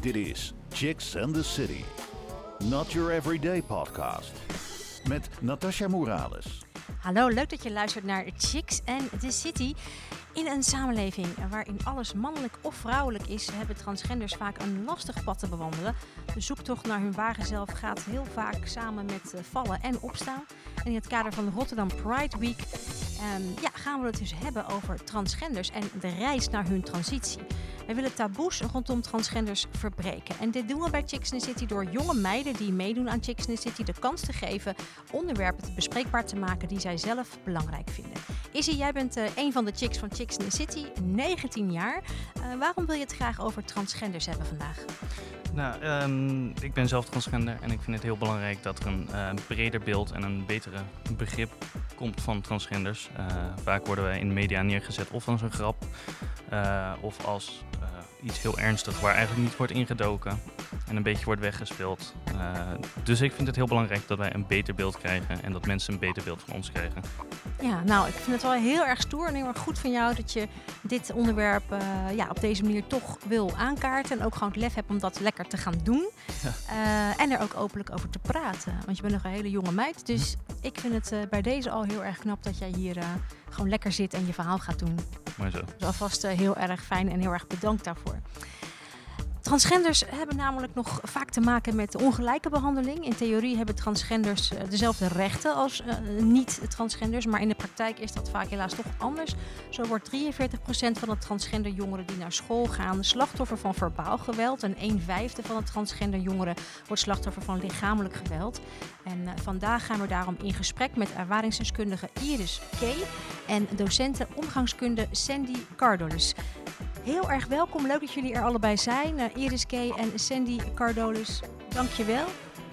Dit is Chicks and the City. Not your everyday podcast. Met Natasha Morales. Hallo, leuk dat je luistert naar Chicks and the City. In een samenleving waarin alles mannelijk of vrouwelijk is, hebben transgenders vaak een lastig pad te bewandelen. De zoektocht naar hun ware zelf gaat heel vaak samen met eh, vallen en opstaan. En in het kader van Rotterdam Pride Week ehm, ja, gaan we het dus hebben over transgenders en de reis naar hun transitie. Wij willen taboes rondom transgenders verbreken. En dit doen we bij Chicks in the City door jonge meiden die meedoen aan Chicks in the City de kans te geven onderwerpen bespreekbaar te maken die zij zelf belangrijk vinden. Izzy, jij bent uh, een van de chicks van Chicks in the City, 19 jaar. Uh, waarom wil je het graag over transgenders hebben vandaag? Nou, um, ik ben zelf transgender en ik vind het heel belangrijk dat er een uh, breder beeld en een betere begrip komt van transgenders. vaak worden wij in de media neergezet of als een grap of als uh, iets heel ernstig waar eigenlijk niet wordt ingedoken en een beetje wordt weggespeeld. Uh, dus ik vind het heel belangrijk dat wij een beter beeld krijgen en dat mensen een beter beeld van ons krijgen. Ja, nou, ik vind het wel heel erg stoer en heel erg goed van jou dat je dit onderwerp uh, ja, op deze manier toch wil aankaarten. En ook gewoon het lef hebt om dat lekker te gaan doen. Ja. Uh, en er ook openlijk over te praten. Want je bent nog een hele jonge meid. Dus ik vind het bij deze al heel erg knap dat jij hier gewoon lekker zit en je verhaal gaat doen. Maar zo. Dus alvast heel erg fijn en heel erg bedankt daarvoor. Transgenders hebben namelijk nog vaak te maken met ongelijke behandeling. In theorie hebben transgenders dezelfde rechten als uh, niet-transgenders, maar in de praktijk is dat vaak helaas toch anders. Zo wordt 43% van de transgender jongeren die naar school gaan slachtoffer van verbaal geweld. En 1 vijfde van de transgender jongeren wordt slachtoffer van lichamelijk geweld. En uh, vandaag gaan we daarom in gesprek met ervaringsdeskundige Iris K. en docenten omgangskunde Sandy Cardolis. Heel erg welkom. Leuk dat jullie er allebei zijn. Uh, Iris Kay en Sandy Cardolis, dankjewel.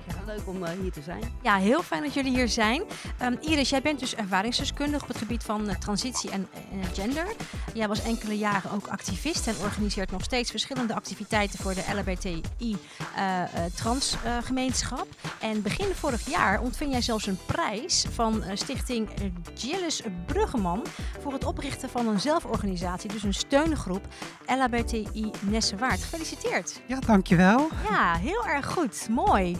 Ja, leuk om uh, hier te zijn. Ja, heel fijn dat jullie hier zijn. Um, Iris, jij bent dus ervaringsdeskundige op het gebied van uh, transitie en gender. Jij was enkele jaren ook activist en organiseert nog steeds verschillende activiteiten voor de LHBTI-transgemeenschap. en begin vorig jaar ontving jij zelfs een prijs van stichting Gilles Bruggeman voor het oprichten van een zelforganisatie, dus een steungroep LHBTI Nessewaard. Gefeliciteerd. Ja, dankjewel. Ja, heel erg goed. Mooi.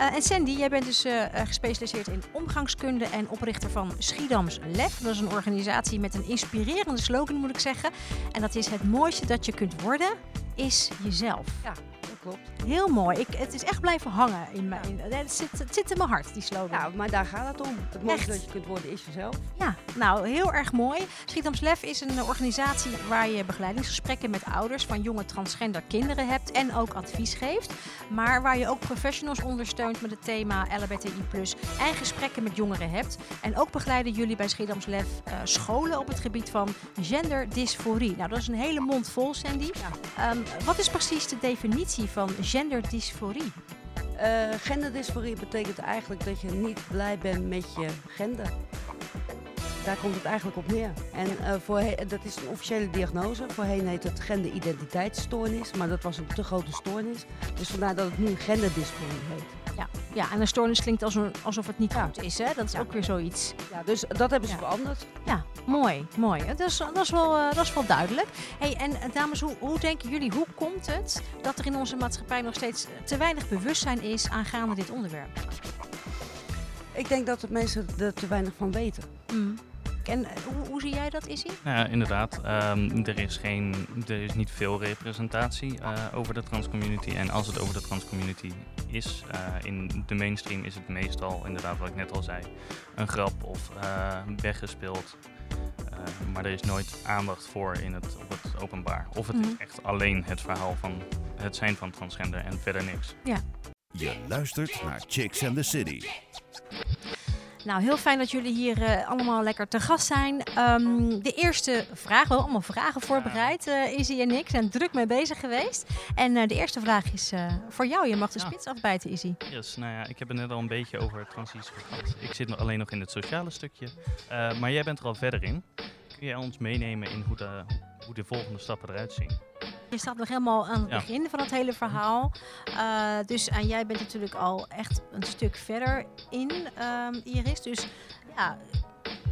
Uh, en Sandy, jij bent dus uh, gespecialiseerd in omgangskunde en oprichter van Schiedams Lef. Dat is een organisatie met een inspirerende slogan, moet ik zeggen. En dat is het mooiste dat je kunt worden, is jezelf. Ja, klopt. Heel mooi. Ik, het is echt blijven hangen in mijn. In, het, zit, het zit in mijn hart, die slogan. Ja, maar daar gaat het om. Het mooiste dat je kunt worden is jezelf. Ja, nou heel erg mooi. Schiedams Lef is een organisatie waar je begeleidingsgesprekken met ouders van jonge transgender kinderen hebt en ook advies geeft. Maar waar je ook professionals ondersteunt met het thema LHBTI en gesprekken met jongeren hebt. En ook begeleiden jullie bij Schiedams Lef uh, scholen op het gebied van genderdysforie. Nou, dat is een hele mond vol, Sandy. Ja. Um, wat is precies de definitie van genderdysforie? Uh, genderdysforie betekent eigenlijk dat je niet blij bent met je gender. Daar komt het eigenlijk op neer. En uh, dat is een officiële diagnose. Voorheen heet het genderidentiteitsstoornis, maar dat was een te grote stoornis. Dus vandaar dat het nu genderdysforie heet. Ja, en een stoornis klinkt alsof het niet ja. goed is. Hè? Dat is ja. ook weer zoiets. Ja, dus dat hebben ze veranderd. Ja, mooi, mooi. Dat is, dat is, wel, uh, dat is wel duidelijk. Hey, en dames, hoe, hoe denken jullie, hoe komt het dat er in onze maatschappij nog steeds te weinig bewustzijn is aangaande dit onderwerp? Ik denk dat de mensen er te weinig van weten. Mm. En hoe, hoe, zie jij dat, Izzy? Ja, inderdaad. Um, er, is geen, er is niet veel representatie uh, over de transcommunity. En als het over de transcommunity is, uh, in de mainstream is het meestal, inderdaad wat ik net al zei, een grap of uh, weggespeeld. maar er is nooit aandacht voor in het, op het openbaar. Of het mm -hmm. is echt alleen het verhaal van het zijn van transgender en verder niks. Ja. Je luistert naar Chicks and the City. Nou, heel fijn dat jullie hier uh, allemaal lekker te gast zijn. Um, de eerste vraag, we hebben allemaal vragen voorbereid. Uh, Izzy en ik zijn druk mee bezig geweest. En uh, de eerste vraag is voor jou. Je mag de spits afbijten, Izzy. Yes, nou ja, ik heb het net al een beetje over transitie gehad. Ik zit nog alleen nog in het sociale stukje. maar jij bent er al verder in. Kun jij ons meenemen in hoe de, hoe de volgende stappen eruit zien? Je staat nog helemaal aan het ja. begin van het hele verhaal. Uh, dus en jij bent natuurlijk al echt een stuk verder in, um, Iris. Dus ja,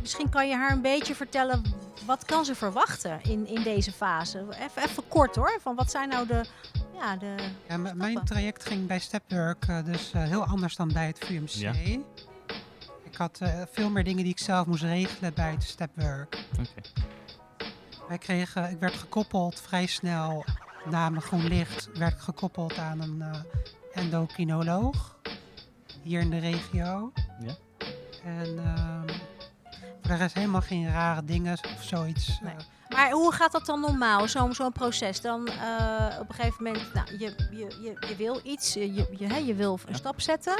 misschien kan je haar een beetje vertellen wat kan ze verwachten in, in deze fase? Even, even kort hoor, van wat zijn nou de... Ja, de Ja, mijn traject ging bij Stepwork eh, dus eh, heel anders dan bij het VUMC. Ja. Ik had eh, veel meer dingen die ik zelf moest regelen bij het Stepwork. Oké. Wij kregen, ik werd gekoppeld vrij snel na mijn groen licht, werd ik gekoppeld aan een eh, endocrinoloog hier in de regio. Ja. En ehm, voor de rest helemaal geen rare dingen of zoiets. Nee. Maar hoe gaat dat dan normaal, zo'n zo'n proces? Dan eh, op een gegeven moment, nou, je, je, je, je wil iets, je, je, je, hè, je wil een stap zetten.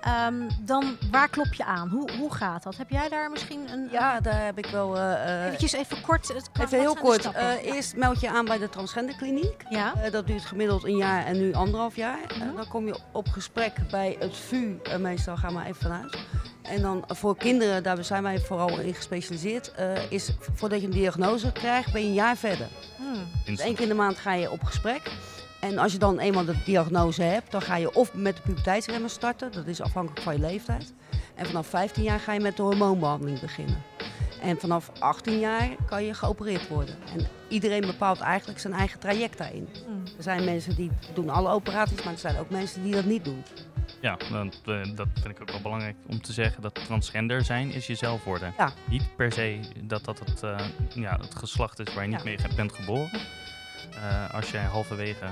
Ehm, dan, waar klop je aan? Hoe, hoe gaat dat? Heb jij daar misschien een... Ja, daar heb ik wel... eh, Eventjes even kort. Het, wat even heel kort. eerst meld je aan bij de transgenderkliniek. ja? Dat duurt gemiddeld een jaar en nu anderhalf jaar. Mhm. dan kom je op gesprek bij het VU, meestal gaan we even vanuit. En dan voor kinderen, daar zijn wij vooral in gespecialiseerd, eh, is voordat je een diagnose krijgt, ben je een jaar verder. Hmm. Dus één keer in de maand ga je op gesprek. En als je dan eenmaal de diagnose hebt, dan ga je of met de puberteitsremmen starten, dat is afhankelijk van je leeftijd. En vanaf 15 jaar ga je met de hormoonbehandeling beginnen. En vanaf 18 jaar kan je geopereerd worden. En iedereen bepaalt eigenlijk zijn eigen traject daarin. Hmm. Er zijn mensen die doen alle operaties, maar er zijn ook mensen die dat niet doen. Ja, dat, eh, dat vind ik ook wel belangrijk om te zeggen. Dat transgender zijn is jezelf worden. Ja. Niet per se dat dat het, eh, ja, het geslacht is waar je niet Ja. mee bent geboren. Eh, als jij halverwege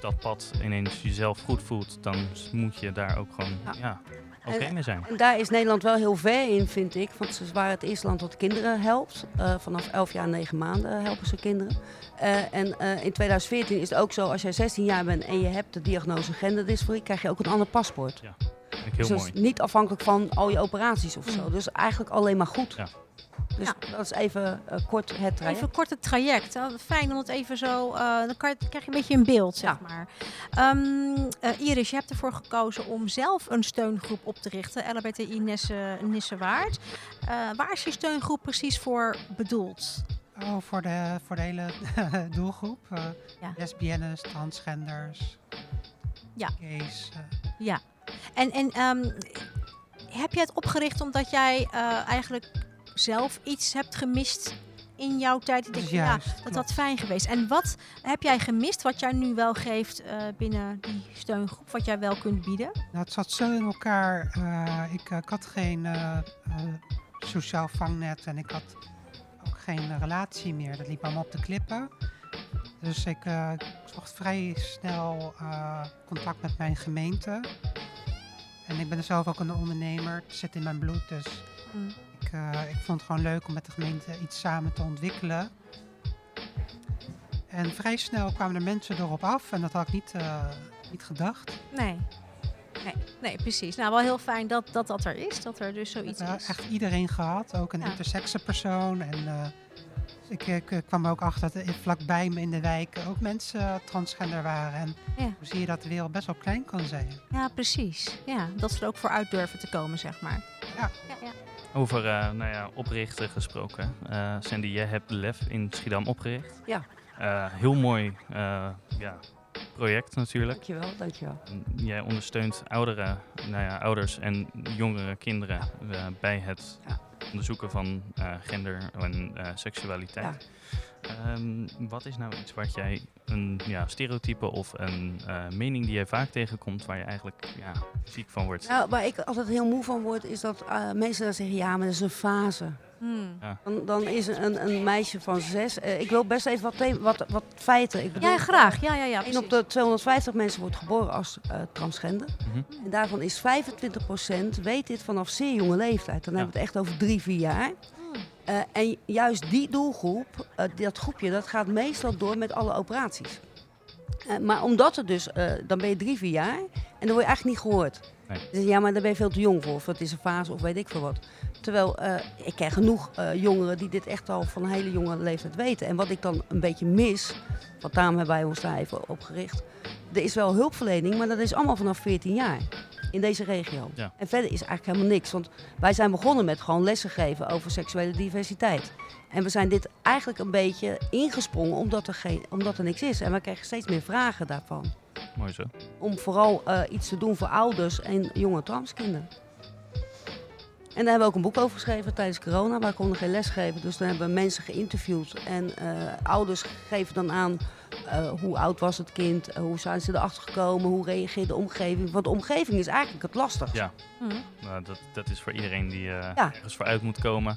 dat pad ineens jezelf goed voelt, dan moet je daar ook gewoon Ja. Ja. oké mee zijn. En daar is Nederland wel heel ver in, vind ik. Want ze waren het eerste land dat kinderen helpt. Eh, vanaf 11 jaar en 9 maanden helpen ze kinderen. Eh, en eh, in 2014 is het ook zo, als jij 16 jaar bent en je hebt de diagnose genderdysforie, krijg je ook een ander paspoort. Ik heel dus mooi. niet afhankelijk van al je operaties of zo. Mm. Dus eigenlijk alleen maar goed. Ja. Dus Ja. dat is even eh, kort het traject. Even kort het traject. hè. Fijn om het even zo. eh, dan kan je, krijg je een beetje een beeld, zeg Ja. maar. Ehm, eh, Iris, je hebt ervoor gekozen om zelf een steungroep op te richten. LHBTI Nisse, Nisse Waard. Eh, waar is je steungroep precies voor bedoeld? Oh, voor de, voor de hele doelgroep. eh Ja. lesbiennes, transgenders, Ja. gays. eh. Ja. En, en ehm, heb je het opgericht omdat jij eh, eigenlijk zelf iets hebt gemist in jouw tijd? Ik Dat denk ja, juist, dat klopt. had fijn geweest. En wat heb jij gemist wat jij nu wel geeft eh, binnen die steungroep? Wat jij wel kunt bieden? Nou, het zat zo in elkaar. eh, ik, eh, ik had geen sociaal vangnet en ik had ook geen relatie meer. Dat liep allemaal op de klippen. Dus ik, zocht vrij snel contact met mijn gemeente. En ik ben zelf ook een ondernemer. Het zit in mijn bloed. Dus Mm. Ik, eh, ik vond het gewoon leuk om met de gemeente iets samen te ontwikkelen. En vrij snel kwamen er mensen erop af. En dat had ik niet, eh, niet gedacht. Nee. Nee, nee, precies. Nou, wel heel fijn dat, dat dat er is. Dat er dus zoiets heb is. echt iedereen gehad, ook een Ja. intersexe persoon. En eh, ik, ik, kwam ook achter dat vlakbij me in de wijk ook mensen transgender waren. En Ja. hoe zie je dat de wereld best wel klein kan zijn. Ja, precies. Ja, dat ze er ook voor uit durven te komen, zeg maar. Ja. ja, ja. Over eh, nou ja, oprichten gesproken. Eh, Sandy, jij hebt Lef in Schiedam opgericht. Ja. Eh, heel mooi ja, project natuurlijk. Dankjewel, dankjewel. Jij ondersteunt ouderen, nou ja, ouders en jongere kinderen bij het onderzoeken van gender en seksualiteit. Ehm, wat is nou iets wat jij, een ja, stereotype of een eh, mening die jij vaak tegenkomt waar je eigenlijk ja, ziek van wordt? Nou, waar ik altijd heel moe van word, is dat eh, mensen dan zeggen, ja, maar dat is een fase. Hmm. Dan, dan is een, een meisje van zes. eh, ik wil best even wat, wat, wat feiten. Ik bedoel, Ja, graag. Ja, ja, ja. 1 op de 250 mensen wordt geboren als eh, transgender. Mhm. En daarvan is 25% weet dit vanaf zeer jonge leeftijd. Dan Ja. hebben we het echt over drie, vier jaar. Eh, en juist die doelgroep, eh, dat groepje, dat gaat meestal door met alle operaties. Eh, maar omdat het dus, dan ben je drie, vier jaar en dan word je eigenlijk niet gehoord. Nee. Ja, maar daar ben je veel te jong voor, of het is een fase of weet ik veel wat. Terwijl ik ken genoeg jongeren die dit echt al van een hele jonge leeftijd weten. En wat ik dan een beetje mis, want daarom hebben wij ons daar even opgericht. Er is wel hulpverlening, maar dat is allemaal vanaf 14 jaar in deze regio. Ja. En verder is eigenlijk helemaal niks. Want wij zijn begonnen met gewoon lessen geven over seksuele diversiteit. En we zijn dit eigenlijk een beetje ingesprongen omdat er, geen, omdat er niks is. En we krijgen steeds meer vragen daarvan. Mooi zo. Om vooral eh, iets te doen voor ouders en jonge transkinderen. En daar hebben we ook een boek over geschreven tijdens corona. Waar konden geen les geven. Dus dan hebben we mensen geïnterviewd. En eh, ouders geven dan aan eh, hoe oud was het kind. eh, hoe zijn ze erachter gekomen. Hoe reageert de omgeving. Want de omgeving is eigenlijk het lastigste. Ja. Mhm. Nou, dat, dat is voor iedereen die eh, Ja. ergens voor uit moet komen,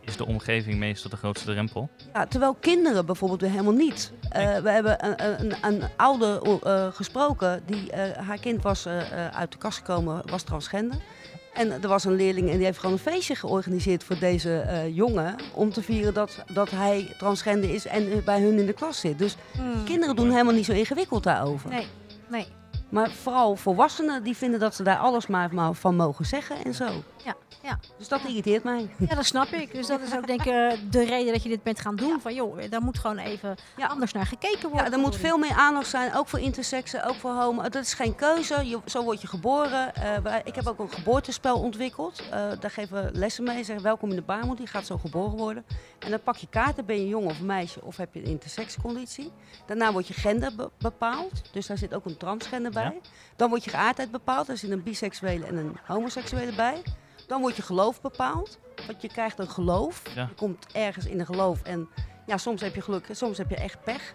is de omgeving meestal de grootste drempel. Ja, terwijl kinderen bijvoorbeeld weer helemaal niet. Eh, we hebben een, een, een ouder eh, gesproken, die, eh, haar kind was uit de kast gekomen, was transgender. En er was een leerling en die heeft gewoon een feestje georganiseerd voor deze eh, jongen. Om te vieren dat, dat hij transgender is en eh, bij hun in de klas zit. Dus Mm. kinderen doen helemaal niet zo ingewikkeld daarover. Nee, nee. Maar vooral volwassenen die vinden dat ze daar alles maar, maar van mogen zeggen en zo. Ja, ja. Dus dat irriteert mij. Ja, dat snap ik. Dus dat is ook denk ik eh, de reden dat je dit bent gaan doen. Van joh, daar moet gewoon even Ja. anders naar gekeken worden. Ja, er moet veel meer aandacht zijn, ook voor intersexen, ook voor homo. Dat is geen keuze, je, zo word je geboren. Eh, ik heb ook een geboortespel ontwikkeld. Eh, daar geven we lessen mee, zeggen welkom in de baarmoeder, die gaat zo geboren worden. En dan pak je kaarten, ben je jongen of meisje of heb je een intersexconditie. Daarna wordt je gender be- bepaald, dus daar zit ook een transgender bij. Dan wordt je geaardheid bepaald, daar zit een biseksuele en een homoseksuele bij. Dan wordt je geloof bepaald, want je krijgt een geloof. Ja. Je komt ergens in een geloof en ja, soms heb je geluk, soms heb je echt pech.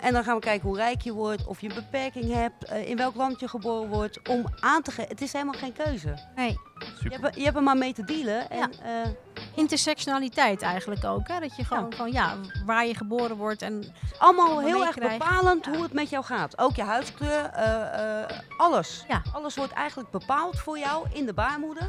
En dan gaan we kijken hoe rijk je wordt, of je een beperking hebt, eh, in welk land je geboren wordt, om aan te geven. Het is helemaal geen keuze. Nee, Je Super. hebt, er- je hebt er maar mee te dealen. En, eh, intersectionaliteit eigenlijk ook. Hè? Dat je gewoon van ja, waar je geboren wordt en allemaal Allemaal heel erg bepalend Ja. hoe het met jou gaat. Ook je huidskleur, eh, eh, alles. Ja. Alles wordt eigenlijk bepaald voor jou in de baarmoeder.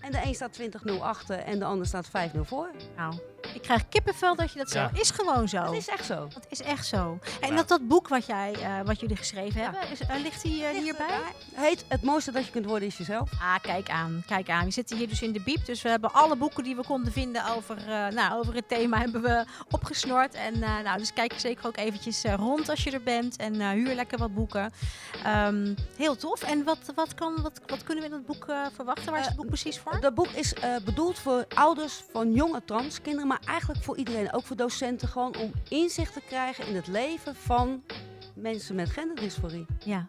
En de een staat 20.0 achter en de ander staat 5-0 voor. nou, ik krijg kippenvel dat je dat Ja. zo. Is gewoon zo. Dat is echt zo. Dat is echt zo. En Ja. dat, dat boek wat, jij, eh, wat jullie geschreven Ja. hebben, is, eh, ligt die eh, Ligt hierbij? erbij. Heet het mooiste dat je kunt worden is jezelf. Ah, kijk aan, kijk aan. We zitten hier dus in de biep, dus we hebben alle boeken die we konden vinden over, eh, nou, over het thema hebben we opgesnort. En eh, nou, dus kijk zeker ook eventjes eh, rond als je er bent en eh, huur lekker wat boeken. Ehm, heel tof. En wat, wat, kan, wat, wat kunnen we in het boek eh, verwachten? Waar is het boek precies voor? Dat boek is eh, bedoeld voor ouders van jonge transkinderen, maar eigenlijk voor iedereen, ook voor docenten, gewoon om inzicht te krijgen in het leven van mensen met genderdysforie. Ja.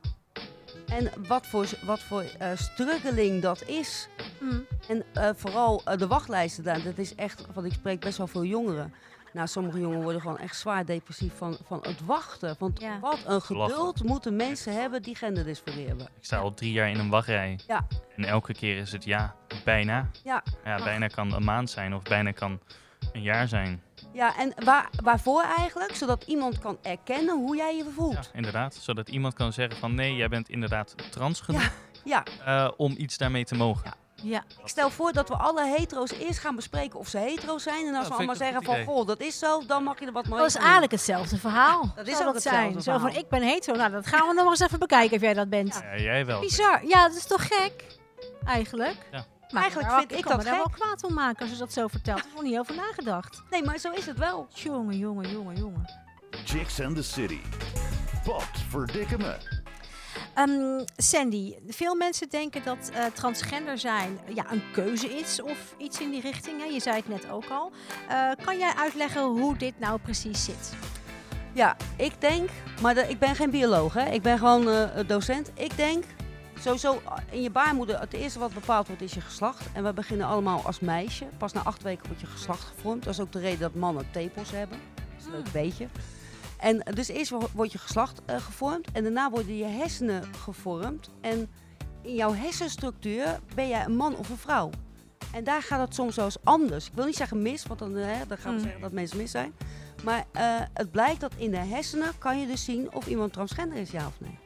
En wat voor, wat voor eh, struggeling dat is. Mm. En eh, vooral eh, de wachtlijsten daar, dat is echt, want ik spreek best wel veel jongeren. Nou, sommige jongeren worden gewoon echt zwaar depressief van, van het wachten. Want Ja. wat een geduld moeten mensen hebben die genderdysforie hebben. Ik sta al drie jaar in een wachtrij. Ja. En elke keer is het ja, bijna. Ja. Ja, bijna kan een maand zijn of bijna kan een jaar zijn. Ja, en waar, waarvoor eigenlijk? Zodat iemand kan erkennen hoe jij je voelt. Ja, inderdaad. Zodat iemand kan zeggen van nee, jij bent inderdaad trans genoeg Ja. eh, om iets daarmee te mogen. Ja. Ik stel voor dat we alle hetero's eerst gaan bespreken of ze hetero zijn. En als Ja, we allemaal zeggen van, goh, dat is zo, dan mag je er wat mee Dat is eigenlijk hetzelfde verhaal. Dat is ook hetzelfde zijn. Zo van, ik ben hetero. Nou, dat gaan we nog eens even bekijken of jij dat bent. Ja, jij wel. Bizar. Ja, dat is toch gek? Eigenlijk. Ja. Maar Eigenlijk vind ik kan dat me daar gek. wel kwaad om maken als je dat zo vertelt. Er is nog niet over nagedacht. Nee, maar zo is het wel. Jongen, jongen, jongen, jongen. Chicks and the City. Pot verdikke me. Ehm, Sandy, veel mensen denken dat eh, transgender zijn ja, een keuze is of iets in die richting. Hè? Je zei het net ook al. Eh, kan jij uitleggen hoe dit nou precies zit? Ja, ik denk, maar de- ik ben geen bioloog, hè. ik ben gewoon eh, docent. Ik denk, sowieso uh, in je baarmoeder, het eerste wat bepaald wordt is je geslacht. En we beginnen allemaal als meisje. Pas na acht weken wordt je geslacht gevormd. Dat is ook de reden dat mannen tepels hebben. Dat is een leuk Hmm. beetje. En eh, dus eerst wo- wordt je geslacht eh, gevormd en daarna worden je hersenen gevormd. En in jouw hersenstructuur ben jij een man of een vrouw. En daar gaat het soms wel eens anders. Ik wil niet zeggen mis, want dan, eh, dan gaan we Mm. zeggen dat mensen mis zijn. Maar eh, het blijkt dat in de hersenen kan je dus zien of iemand transgender is, ja of nee.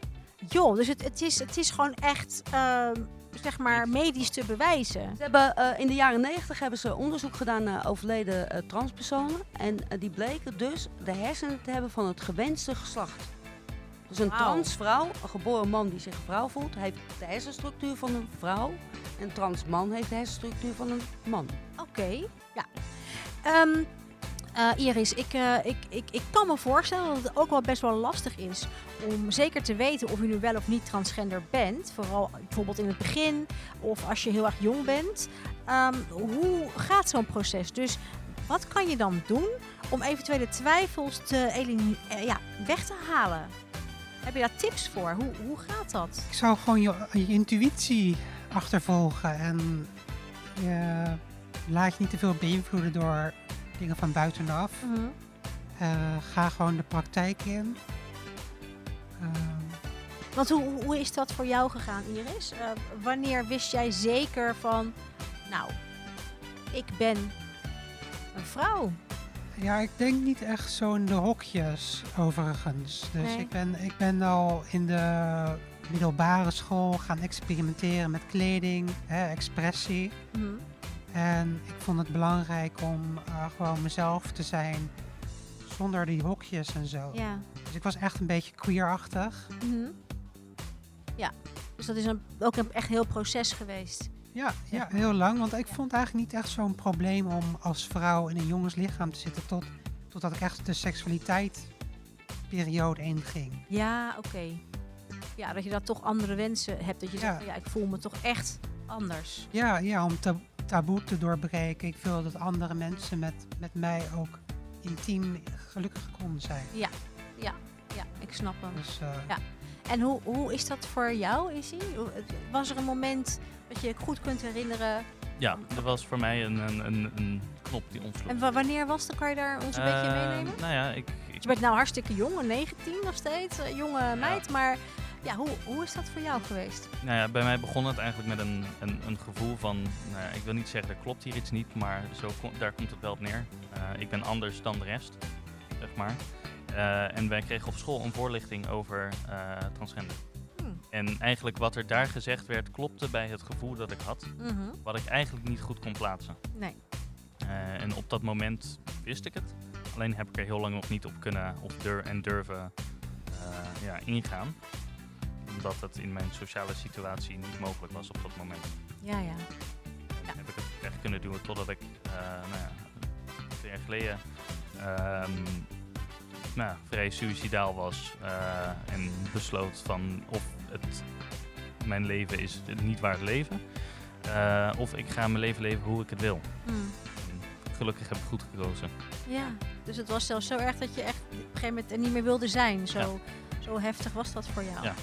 Joh, dus het, het, is, het is gewoon echt, ehm, zeg maar, medisch te bewijzen. Ze hebben, eh, in de jaren 90 hebben ze onderzoek gedaan naar overleden eh, transpersonen. En eh, die bleken dus de hersenen te hebben van het gewenste geslacht. Dus een transvrouw, een geboren man die zich vrouw voelt, heeft de hersenstructuur van een vrouw. En een trans man heeft de hersenstructuur van een man. Oké, ja. Ehm, eh, Iris, ik, eh, ik, ik, ik kan me voorstellen dat het ook wel best wel lastig is om zeker te weten of je nu wel of niet transgender bent. Vooral bijvoorbeeld in het begin of als je heel erg jong bent. Ehm, hoe gaat zo'n proces? Dus wat kan je dan doen om eventuele twijfels te eh, ja, weg te halen? Heb je daar tips voor? Hoe, hoe gaat dat? Ik zou gewoon je, je intuïtie achtervolgen. En eh, laat je niet te veel beïnvloeden door dingen van buitenaf. Mhm. Eh, ga gewoon de praktijk in. Ehm, Want hoe, hoe- is dat voor jou gegaan, Iris? Eh, wanneer wist jij zeker van, nou, ik ben een vrouw? Ja, ik denk niet echt zo in de hokjes overigens. Dus Nee. ik, ben, ik ben al in de middelbare school gaan experimenteren met kleding, hè, expressie. Mhm. En ik vond het belangrijk om eh, gewoon mezelf te zijn zonder die hokjes en zo. Ja. Dus ik was echt een beetje queerachtig. Mhm. Ja, dus dat is een, ook een echt heel proces geweest. Ja, ja, heel lang. Want ik vond eigenlijk niet echt zo'n probleem om als vrouw in een jongenslichaam te zitten. Tot, totdat ik echt de seksualiteit periode inging. Ja, oké. Ja, dat je dan toch andere wensen hebt. Dat je zegt, ja, ik voel me toch echt anders. Ja, ja om ta- taboe te doorbreken. Ik wil dat andere mensen met, met mij ook intiem gelukkig konden zijn. Ja, ik snap hem. Dus eh, Ja. En hoe, hoe is dat voor jou, Izzy? Was er een moment dat je je goed kunt herinneren? Ja, er was voor mij een, een, een, een knop die omsloeg. En wa- wanneer was dat? Kan je daar ons een beetje Eh, meenemen? Nou ja, ik, ik Je bent nou hartstikke jong, 19 nog steeds, een jonge meid. Maar ja, hoe, hoe is dat voor jou geweest? Nou ja, bij mij begon het eigenlijk met een, een, een gevoel van, nou ik wil niet zeggen er klopt hier iets niet, maar zo daar komt het wel op neer. Eh, ik ben anders dan de rest, zeg maar. Eh, en wij kregen op school een voorlichting over eh, transgender. Hmm. En eigenlijk wat er daar gezegd werd, klopte bij het gevoel dat ik had, Mhm. wat ik eigenlijk niet goed kon plaatsen. Nee. En op dat moment wist ik het. Alleen heb ik er heel lang nog niet op kunnen of dur en durven ja, ingaan. Omdat het in mijn sociale situatie niet mogelijk was op dat moment. Ja, ja. En Ja. heb ik het echt kunnen doen totdat ik eh, nou ja, twee jaar geleden ehm, nou, vrij suicidaal was. eh, en besloot van of het, mijn leven is niet waard leven. eh, of ik ga mijn leven leven hoe ik het wil. Hmm. Gelukkig heb ik goed gekozen. Ja, dus het was zelfs zo erg dat je echt op een gegeven moment er niet meer wilde zijn. Zo, zo heftig was dat voor jou. Ja.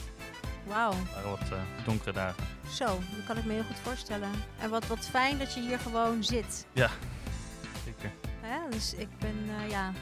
Wauw, waren wat eh, donkere dagen. zo, dat kan ik me heel goed voorstellen. En wat, wat fijn dat je hier gewoon zit. Zeker. Hè? Dus ik ben, eh, ja,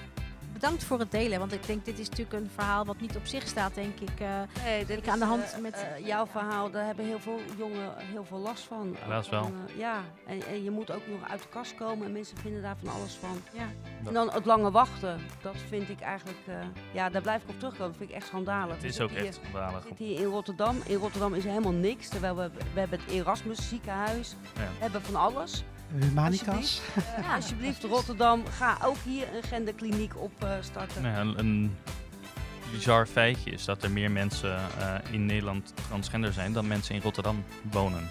bedankt voor het delen. Want ik denk, dit is natuurlijk een verhaal wat niet op zich staat, denk ik. eh. Nee, dit Ik aan de hand eh, met- eh, jouw verhaal, daar hebben heel veel jongen heel veel last van. Helaas wel. eh, ja, en, en je moet ook nog uit de kast komen en mensen vinden daar van alles van. ja. En dan het lange wachten, dat vind ik eigenlijk, eh, ja, daar blijf ik op terugkomen. Dat vind ik echt schandalig. Het We is ook hier- echt schandalig. We zitten hier in Rotterdam. In Rotterdam is er helemaal niks. Terwijl we, we hebben het Erasmus ziekenhuis. Ja. We hebben van alles. Humanitas. Eh, Ja, alsjeblieft, Rotterdam, ga ook hier een genderkliniek opstarten. Nou ja, een, een bizar feitje is dat er meer mensen eh, in Nederland transgender zijn dan mensen in Rotterdam wonen.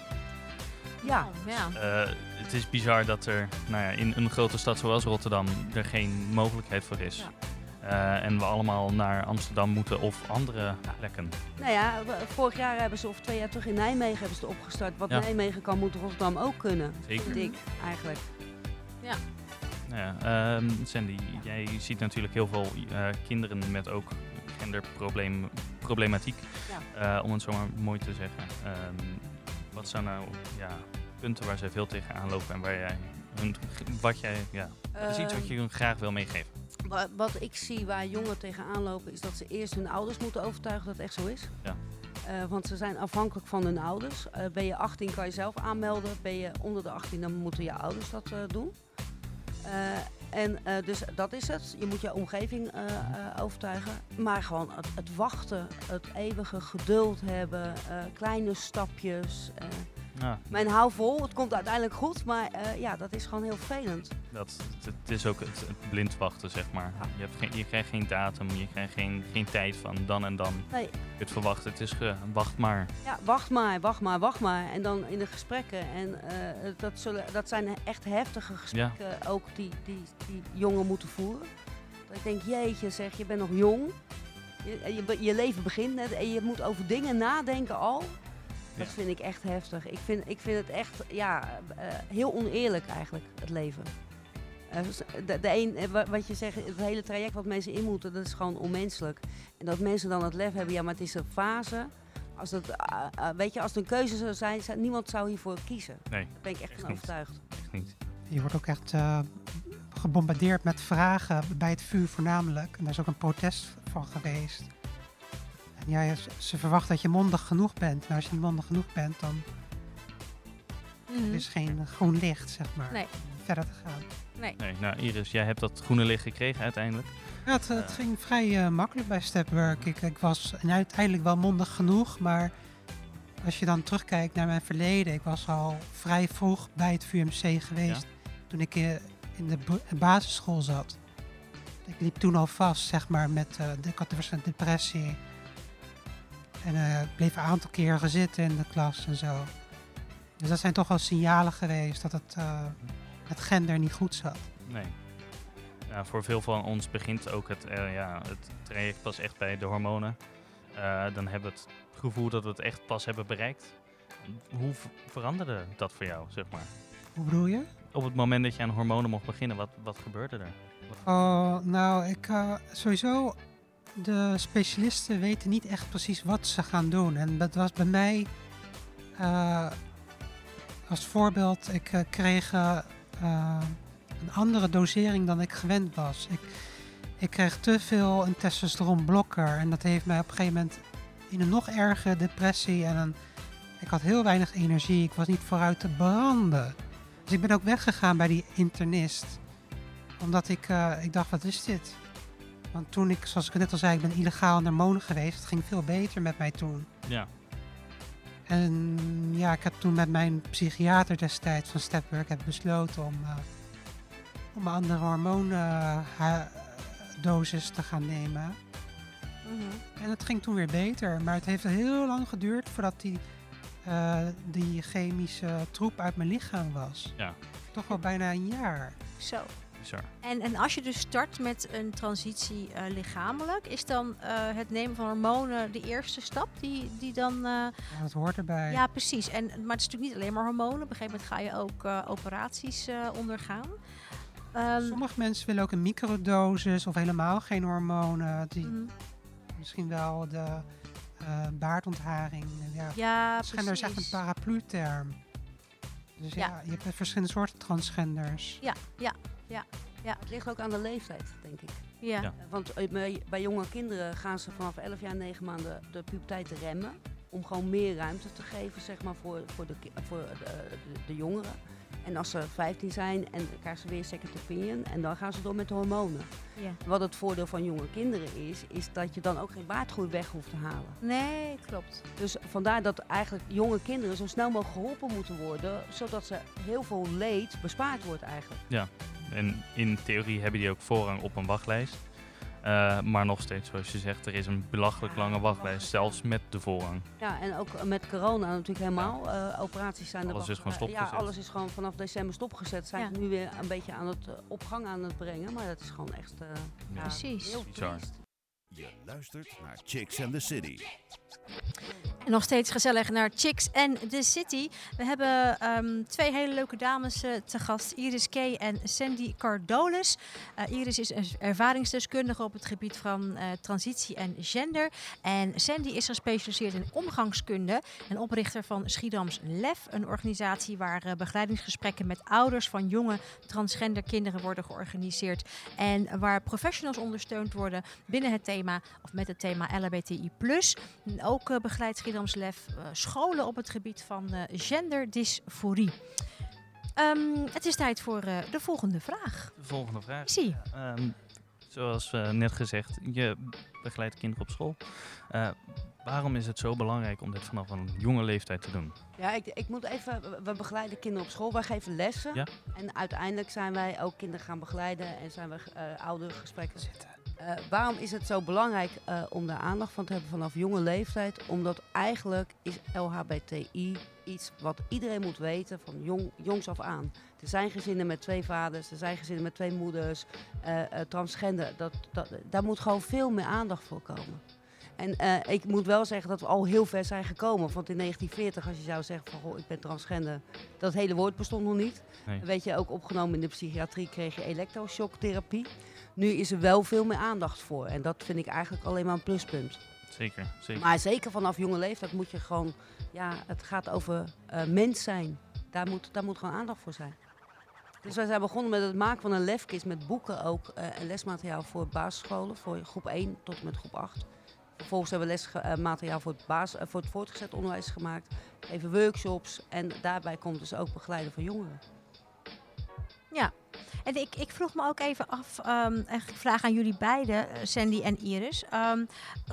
Ja, Oh, ja. Eh, het is bizar dat er nou ja, in een grote stad zoals Rotterdam er geen mogelijkheid voor is. Ja. Eh, en we allemaal naar Amsterdam moeten of andere plekken. nou ja, vorig jaar hebben ze, of twee jaar terug in Nijmegen hebben ze het opgestart. Wat Ja. Nijmegen kan, moet Rotterdam ook kunnen. Zeker. Vind ik eigenlijk. Nou ja, ehm, Sandy, jij ziet natuurlijk heel veel eh, kinderen met ook genderproblematiek, eh, om het zo maar mooi te zeggen. Ehm, wat zijn nou ja, punten waar zij veel tegenaan lopen en waar jij hun, wat jij, ja, dat is iets wat je hun graag wil meegeven. Wa- Wat ik zie waar jongeren tegenaan lopen, is dat ze eerst hun ouders moeten overtuigen dat het echt zo is. Ja. Eh, want ze zijn afhankelijk van hun ouders. Eh, ben je 18 kan je zelf aanmelden. Ben je onder de 18 dan moeten je ouders dat eh, doen. En dus dat is het. Je moet je omgeving overtuigen. Maar gewoon het, het wachten, het eeuwige geduld hebben, kleine stapjes. Mijn hou vol, het komt uiteindelijk goed. Maar eh, ja, dat is gewoon heel vervelend. dat, het, het is ook het, het blind wachten, zeg maar. Je, hebt geen, je krijgt geen datum, je krijgt geen, geen tijd van dan en dan. Nee, Je kunt verwachten, het is wacht maar. Ja, wacht maar, wacht maar, wacht maar. En dan in de gesprekken. En eh, dat, zullen, dat zijn echt heftige gesprekken ook die, die, die jongen moeten voeren. Dat ik denk, jeetje zeg, je bent nog jong. Je, je, leven begint net en je moet over dingen nadenken al. Dat Ja. vind ik echt heftig. Ik vind, ik vind het echt ja, eh, heel oneerlijk eigenlijk, het leven. Eh, de, de een, eh, wa- wat je zegt, het hele traject wat mensen in moeten, dat is gewoon onmenselijk. En dat mensen dan het lef hebben, ja, maar het is een fase. Als het, eh, weet je, als het een keuze zou zijn, zou- niemand zou hiervoor kiezen. Nee, Daar ben ik echt Echt van niet. overtuigd. echt niet. Je wordt ook echt eh, gebombardeerd met vragen bij het vuur voornamelijk. En daar is ook een protest van geweest. Ja, ze- verwachten dat je mondig genoeg bent. Nou, als je niet mondig genoeg bent, dan Mhm. is geen groen licht, zeg maar, Nee. om verder te gaan. Nee. Nee, nou Iris, jij hebt dat groene licht gekregen uiteindelijk. Ja, het, het ging vrij eh, makkelijk bij stepwork. Ik, ik was uiteindelijk wel mondig genoeg, maar als je dan terugkijkt naar mijn verleden, ik was al vrij vroeg bij het VUMC geweest toen ik eh, in de basisschool zat. Ik liep toen al vast, zeg maar, met eh, de, ik had depressie. En eh, bleef een aantal keren zitten in de klas en zo. Dus dat zijn toch wel signalen geweest dat het uh, met gender niet goed zat. Nee. Ja, voor veel van ons begint ook het, uh, ja, het traject pas echt bij de hormonen. Dan hebben we het gevoel dat we het echt pas hebben bereikt. Hoe veranderde dat voor jou, zeg maar? Hoe bedoel je? Op het moment dat je aan hormonen mocht beginnen, wat, wat gebeurde er? Oh, nou, ik sowieso. De specialisten weten niet echt precies wat ze gaan doen. En dat was bij mij. Uh, als voorbeeld, ik uh, kreeg een andere dosering dan ik gewend was. Ik, ik kreeg te veel een testosteronblokker. En dat heeft mij op een gegeven moment in een nog erge depressie. En een, ik had heel weinig energie. Ik was niet vooruit te branden. Dus ik ben ook weggegaan bij die internist omdat ik, ik dacht, wat is dit? Want toen ik, zoals ik net al zei, ik ben illegaal hormonen geweest. Het ging veel beter met mij toen. Ja. En ja, ik heb toen met mijn psychiater destijds van Stepwork heb besloten om, uh, om een andere hormoondosis te gaan nemen. Mhm. Mm -hmm. En het ging toen weer beter. Maar het heeft heel lang geduurd voordat die, uh, die chemische troep uit mijn lichaam was. Ja. Toch wel bijna een jaar. Zo. Bizar. En, en als je dus start met een transitie uh, lichamelijk, is dan uh, het nemen van hormonen de eerste stap die, die dan... Uh, ja, dat hoort erbij. Ja, precies. En, maar het is natuurlijk niet alleen maar hormonen. Op een gegeven moment ga je ook uh, operaties ondergaan. Um, Sommige mensen willen ook een microdosis of helemaal geen hormonen. Die Mhm. mm -hmm. Misschien wel de baardontharing. Ja, ja Transgender is echt een paraplu-term. Dus ja. ja, je hebt verschillende soorten transgenders. Ja, ja, ja. Ja. Het ligt ook aan de leeftijd, denk ik. Ja. Ja. Want eh, bij, jonge kinderen gaan ze vanaf 11 jaar, 9 maanden de puberteit te remmen. Om gewoon meer ruimte te geven zeg maar, voor, voor, de, voor de, de, de jongeren. En als ze 15 zijn, en krijgen ze weer second opinion. En dan gaan ze door met de hormonen. Ja. Wat het voordeel van jonge kinderen is, is dat je dan ook geen baardgroei weg hoeft te halen. Nee, klopt. Dus vandaar dat eigenlijk jonge kinderen zo snel mogelijk geholpen moeten worden. Zodat ze heel veel leed bespaard wordt eigenlijk. Ja, en in theorie hebben die ook voorrang op een wachtlijst. Uh, maar nog steeds, zoals je zegt, er is een belachelijk lange wachtlijst, zelfs met de voorrang. Ja, en ook met corona natuurlijk helemaal. Ja. Uh, operaties zijn alles er is gewoon stopgezet. Ja, alles is gewoon vanaf december stopgezet. Zijn ja. nu weer een beetje aan het uh, op gang aan het brengen. Maar dat is gewoon echt uh, ja. Precies. heel triest. Je luistert naar Chicks and the City. Nog steeds gezellig naar Chicks and the City. We hebben um, twee hele leuke dames uh, te gast. Iris Kay en Sandy Cardolis. Uh, Iris is een ervaringsdeskundige op het gebied van uh, transitie en gender. En Sandy is gespecialiseerd in omgangskunde. En oprichter van Schiedams LEF. Een organisatie waar begeleidingsgesprekken met ouders van jonge transgender kinderen worden georganiseerd. En waar professionals ondersteund worden binnen het thema of met het thema LHBTI+. Ook Schiedams LEF uh, scholen op het gebied van uh, genderdysforie. Um, het is tijd voor uh, de volgende vraag. De volgende vraag. Zie. Um, zoals net gezegd, je begeleidt kinderen op school. waarom is het zo belangrijk om dit vanaf een jonge leeftijd te doen? Ja, ik, ik moet even. We begeleiden kinderen op school. Wij geven lessen. Ja? En uiteindelijk zijn wij ook kinderen gaan begeleiden en zijn we oudergesprekken zitten. Uh, waarom is het zo belangrijk uh, om daar aandacht van te hebben vanaf jonge leeftijd? Omdat eigenlijk is LHBTI iets wat iedereen moet weten van jong, jongs af aan. Er zijn gezinnen met twee vaders, er zijn gezinnen met twee moeders, uh, transgender. Dat, dat, daar moet gewoon veel meer aandacht voor komen. En ik moet wel zeggen dat we al heel ver zijn gekomen. Want in 1940, als je zou zeggen van goh, ik ben transgender, dat hele woord bestond nog niet. Nee. Weet je, ook opgenomen in de psychiatrie kreeg je elektroshocktherapie. Nu is er wel veel meer aandacht voor. En dat vind ik eigenlijk alleen maar een pluspunt. Zeker, zeker. Maar zeker vanaf jonge leeftijd moet je gewoon, ja, het gaat over eh, mens zijn. Daar moet, daar moet gewoon aandacht voor zijn. Dus wij zijn begonnen met het maken van een lefkist met boeken ook. eh, en lesmateriaal voor basisscholen, voor groep 1 tot en met groep 8. Vervolgens hebben we lesmateriaal voor, het bas- eh, voor het voortgezet onderwijs gemaakt. Even workshops. En daarbij komt dus ook begeleiden van jongeren. En ik, ik vroeg me ook even af, ehm en ik vraag aan jullie beiden, eh, Sandy en Iris. Ehm,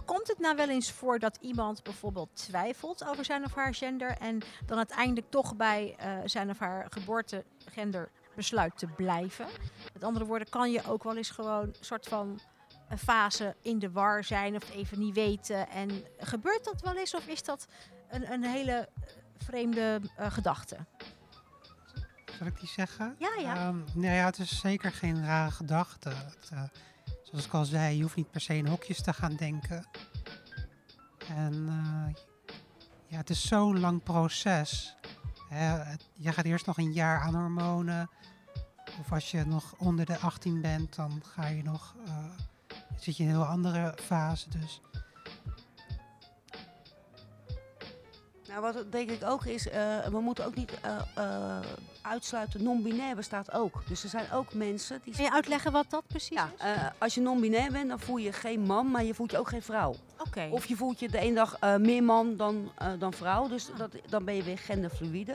komt het nou wel eens voor dat iemand bijvoorbeeld twijfelt over zijn of haar gender en dan uiteindelijk toch bij eh, zijn of haar geboortegender besluit te blijven? Met andere woorden, kan je ook wel eens gewoon een soort van een fase in de war zijn of even niet weten? En gebeurt dat wel eens of is dat een, een hele vreemde eh, gedachte? Zal ik die zeggen? Ja, ja. Ehm, nou ja, het is zeker geen rare gedachte. Het, eh, zoals ik al zei, je hoeft niet per se in hokjes te gaan denken. En eh, ja, het is zo'n lang proces. Hè, het- je gaat eerst nog een jaar aan hormonen. Of als je nog onder de 18 bent, dan ga je nog, zit je in een heel andere fase. Dus Nou, wat denk ik ook is, eh, we moeten ook niet eh, eh, uitsluiten, non-binair bestaat ook. Dus er zijn ook mensen die... Kun je uitleggen wat dat precies Ja, is? eh, als je non-binair bent, dan voel je geen man, maar je voelt je ook geen vrouw. Oké. Of je voelt je de ene dag eh, meer man dan, eh, dan vrouw, dus dat, dan ben je weer genderfluïde.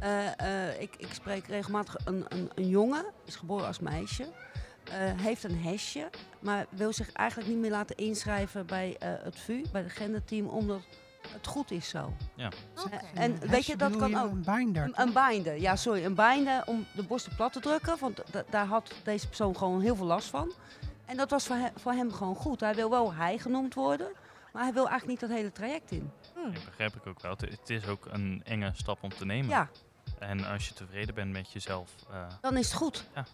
Eh, eh, ik, ik spreek regelmatig een, een, een jongen, is geboren als meisje, heeft een hesje, maar wil zich eigenlijk niet meer laten inschrijven bij eh, het VU, bij het genderteam, omdat het goed is zo. Oké. En een weet je, dat kan ook. Een binder. Een, een binder, ja sorry, een binder om de borsten plat te drukken, want da- daar had deze persoon gewoon heel veel last van. En dat was voor, he- voor hem gewoon goed. Hij wil wel hij genoemd worden, maar hij wil eigenlijk niet dat hele traject in. Hmm. Dat begrijp ik ook wel. Het, het is ook een enge stap om te nemen. Ja, En als je tevreden bent met jezelf, eh, dan is het goed. Ja.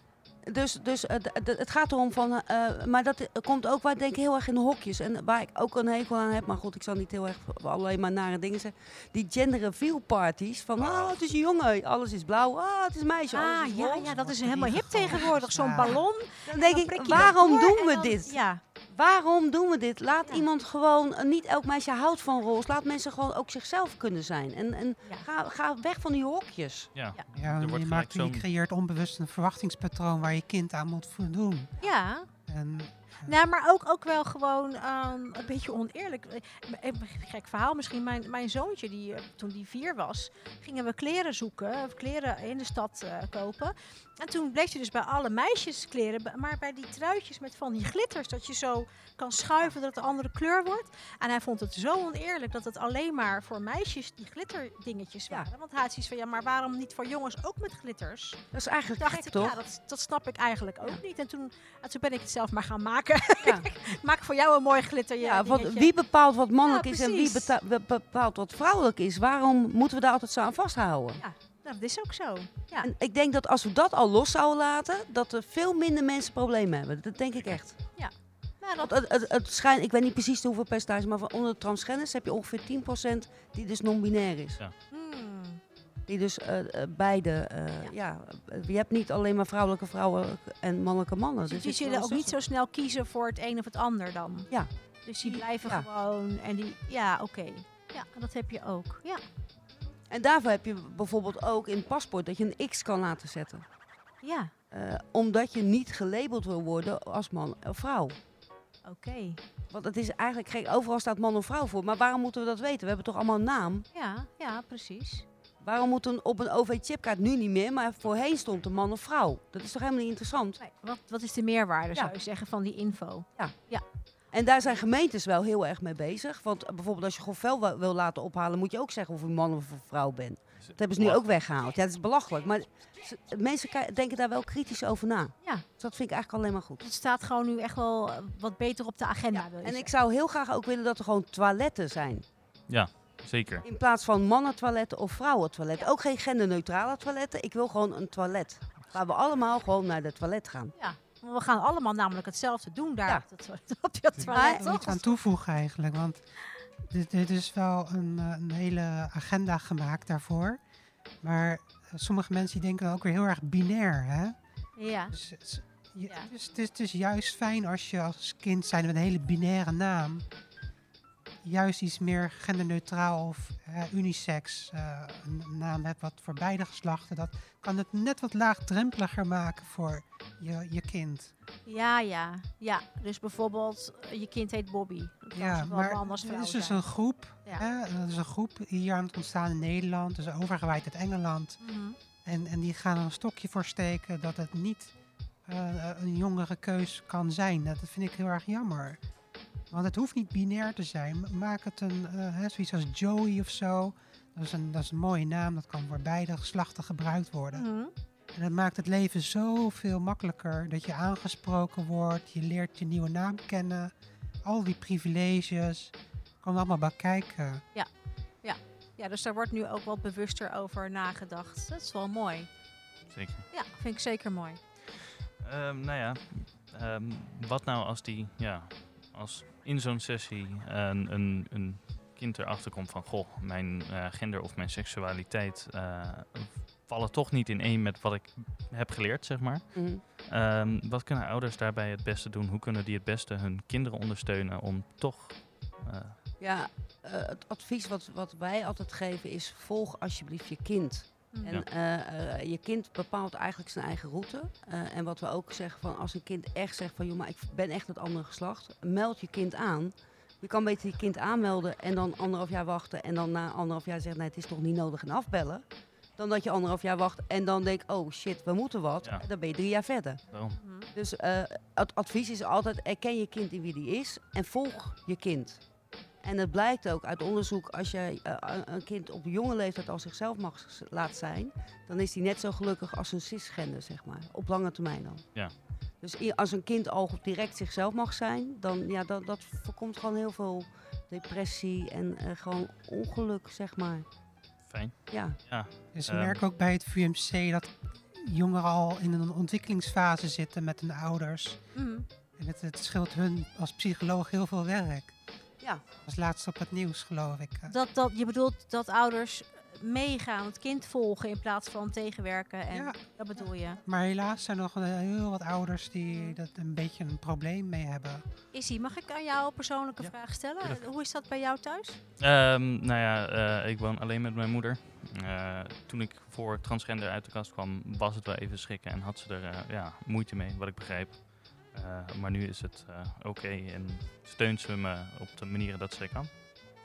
Dus, dus eh, het gaat erom van, eh, maar dat komt ook, wij denken heel erg in de hokjes. En waar ik ook een hekel aan heb, maar goed, ik zal niet heel erg alleen maar nare dingen zeggen. Die gender reveal parties, van ah, het is een jongen, alles is blauw, ah, het is een meisje, alles Ah, is ja, ja, dat is helemaal hip tegenwoordig. Zo'n ballon. Dan denk dan ik, waarom doen en we dit? Ja, Waarom doen we dit? Laat Ja. iemand gewoon, eh, niet elk meisje houdt van roze. Laat mensen gewoon ook zichzelf kunnen zijn. En, en Ja. ga, ga weg van die hokjes. ja. Ja, Er wordt je, maakt, je creëert onbewust een verwachtingspatroon waar je kind aan moet voldoen. ja. En Nou, maar ook, ook wel gewoon ehm, een beetje oneerlijk. Eh, Een gek verhaal misschien. Mijn, mijn zoontje, die, eh, toen die vier was, gingen we kleren zoeken. Of kleren in de stad eh, kopen. En toen bleef je dus bij alle meisjes kleren. b- Maar bij die truitjes met van die glitters. Dat je zo kan schuiven dat het een andere kleur wordt. En hij vond het zo oneerlijk dat het alleen maar voor meisjes die glitterdingetjes Ja. waren. Want hij had zoiets van, ja, maar waarom niet voor jongens ook met glitters? Dat is eigenlijk dacht gek, ik, toch? ja, dat, dat snap ik eigenlijk ook Ja. niet. En toen, en toen ben ik het zelf maar gaan maken. Ja. Maak voor jou een mooi glitter. Ja, want wie bepaalt wat mannelijk is en wie bepaalt wat vrouwelijk is? Waarom moeten we daar altijd zo aan vasthouden? Nou, dat is ook zo. Ja. En ik denk dat als we dat al los zouden laten, dat er veel minder mensen problemen hebben. Dat denk ik echt. Nou, Want dat, het, het, het schijnt, ik weet niet precies hoeveel percentage, maar van onder de transgenders heb je ongeveer 10% die dus non-binair is. Hmm. Die dus eh, eh, beide, eh, ja. je hebt niet alleen maar vrouwelijke vrouwen en mannelijke mannen. Dus Dus die zullen ook niet zo- snel kiezen voor het een of het ander dan. Ja. Dus die Die- blijven ja. gewoon en die, ja, oké. Ja, dat heb je ook. Ja. En daarvoor heb je bijvoorbeeld ook in het paspoort dat je een X kan laten zetten. Ja, Eh, omdat je niet gelabeld wil worden als man of vrouw. oké. Want het is eigenlijk overal staat man of vrouw voor. Maar waarom moeten we dat weten? We hebben toch allemaal een naam? Ja, ja, precies. Waarom moet een, op een OV-chipkaart nu niet meer, maar voorheen stond een man of vrouw? Dat is toch helemaal niet interessant? Nee, wat, wat is de meerwaarde, Ja. zou je zeggen, van die info? En daar zijn gemeentes wel heel erg mee bezig. Want bijvoorbeeld als je gewoon vel wa- wil laten ophalen, moet je ook zeggen of je man of vrouw bent. Dat hebben ze nu ook weggehaald. Ja, dat is belachelijk. Maar mensen denken daar wel kritisch over na. Ja. Dus dat vind ik eigenlijk alleen maar goed. Het staat gewoon nu echt wel eh, wat beter op de agenda. je En ik zou heel graag ook willen dat er gewoon toiletten zijn. Zeker. In plaats van mannentoiletten of vrouwentoiletten. Ook geen genderneutrale toiletten. Ik wil gewoon een toilet. Waar we allemaal gewoon naar de toilet gaan. Ja, we gaan allemaal namelijk hetzelfde doen daar Ja. op, dat, op dat Ik toilet, wil iets toch? aan toevoegen eigenlijk, want dit, dit is wel een, eh, een hele agenda gemaakt daarvoor. Maar eh, sommige mensen die denken ook weer heel erg binair, hè? Ja, Dus, het is- je- Ja. het, is, het, is, het is juist fijn als je als kind zijn met een hele binaire naam juist iets meer genderneutraal of eh, unisex eh, een naam hebt wat voor beide geslachten, dat kan het net wat laagdrempeliger maken voor je, je kind. Ja, ja, ja. Dus bijvoorbeeld, eh, je kind heet Bobby. Dat Ja, maar het is dus een groep. Ja. Hè? Dat is een groep hier aan het ontstaan in Nederland, dus overgewaaid uit Engeland. Mhm. En, en die gaan er een stokje voor steken dat het niet een jongere keus kan zijn. Dat vind ik heel erg jammer. Want het hoeft niet binair te zijn. Maak het een, eh, hè, zoiets als Joey of zo. Dat is, een, dat is een mooie naam. Dat kan voor beide geslachten gebruikt worden. Mhm. En dat maakt het leven zoveel makkelijker. Dat je aangesproken wordt. Je leert je nieuwe naam kennen. Al die privileges. Komen allemaal bij kijken. Ja, dus daar wordt nu ook wat bewuster over nagedacht. Dat is wel mooi. Zeker. Ja, vind ik zeker mooi. Ehm, nou ja, ehm, wat nou als die, ja, als in zo'n sessie een, een, een kind erachter komt van, goh, mijn eh, gender of mijn seksualiteit eh, vallen toch niet in één met wat ik heb geleerd, zeg maar. Mhm. Ehm, wat kunnen ouders daarbij het beste doen? Hoe kunnen die het beste hun kinderen ondersteunen om toch, eh, Ja, eh, het advies wat, wat wij altijd geven is: volg alsjeblieft je kind. Mhm. En eh, eh, je kind bepaalt eigenlijk zijn eigen route. Eh, en wat we ook zeggen van als een kind echt zegt van joh, maar ik ben echt het andere geslacht, meld je kind aan. Je kan beter je kind aanmelden en dan anderhalf jaar wachten en dan na anderhalf jaar zeggen nee, het is toch niet nodig en afbellen. Dan dat je anderhalf jaar wacht en dan denk oh shit, we moeten wat. Ja. Dan ben je drie jaar verder. Dus het advies is altijd erken je kind in wie die is en volg je kind. En het blijkt ook uit onderzoek, als jij eh, een- kind op jonge leeftijd al zichzelf mag laten zijn, dan is die net zo gelukkig als een cisgender, zeg maar. Op lange termijn dan. Ja. Dus als een kind al direct zichzelf mag zijn, dan ja, dat, dat voorkomt gewoon heel veel depressie en eh, gewoon ongeluk, zeg maar. Fijn. Ja, Ja, Dus we Ehm. merken ook bij het VMC dat jongeren al in een ontwikkelingsfase zitten met hun ouders. Mhm. En het, het scheelt hun als psycholoog heel veel werk. Ja. Dat was laatst op het nieuws, geloof ik. eh. Dat, dat, je bedoelt dat ouders meegaan, het kind volgen in plaats van tegenwerken. En Ja. dat bedoel je. Maar helaas zijn er nog heel wat ouders die dat een beetje een probleem mee hebben. Issy, mag ik aan jou een persoonlijke Ja, vraag stellen? tuurlijk. Hoe is dat bij jou thuis? Ehm, nou ja, eh, ik woon alleen met mijn moeder. Eh, toen ik voor transgender uit de kast kwam, was het wel even schrikken en had ze er eh, ja, moeite mee, wat ik begrijp. Eh, maar nu is het eh, oké en steunt ze me op de manieren dat ze kan.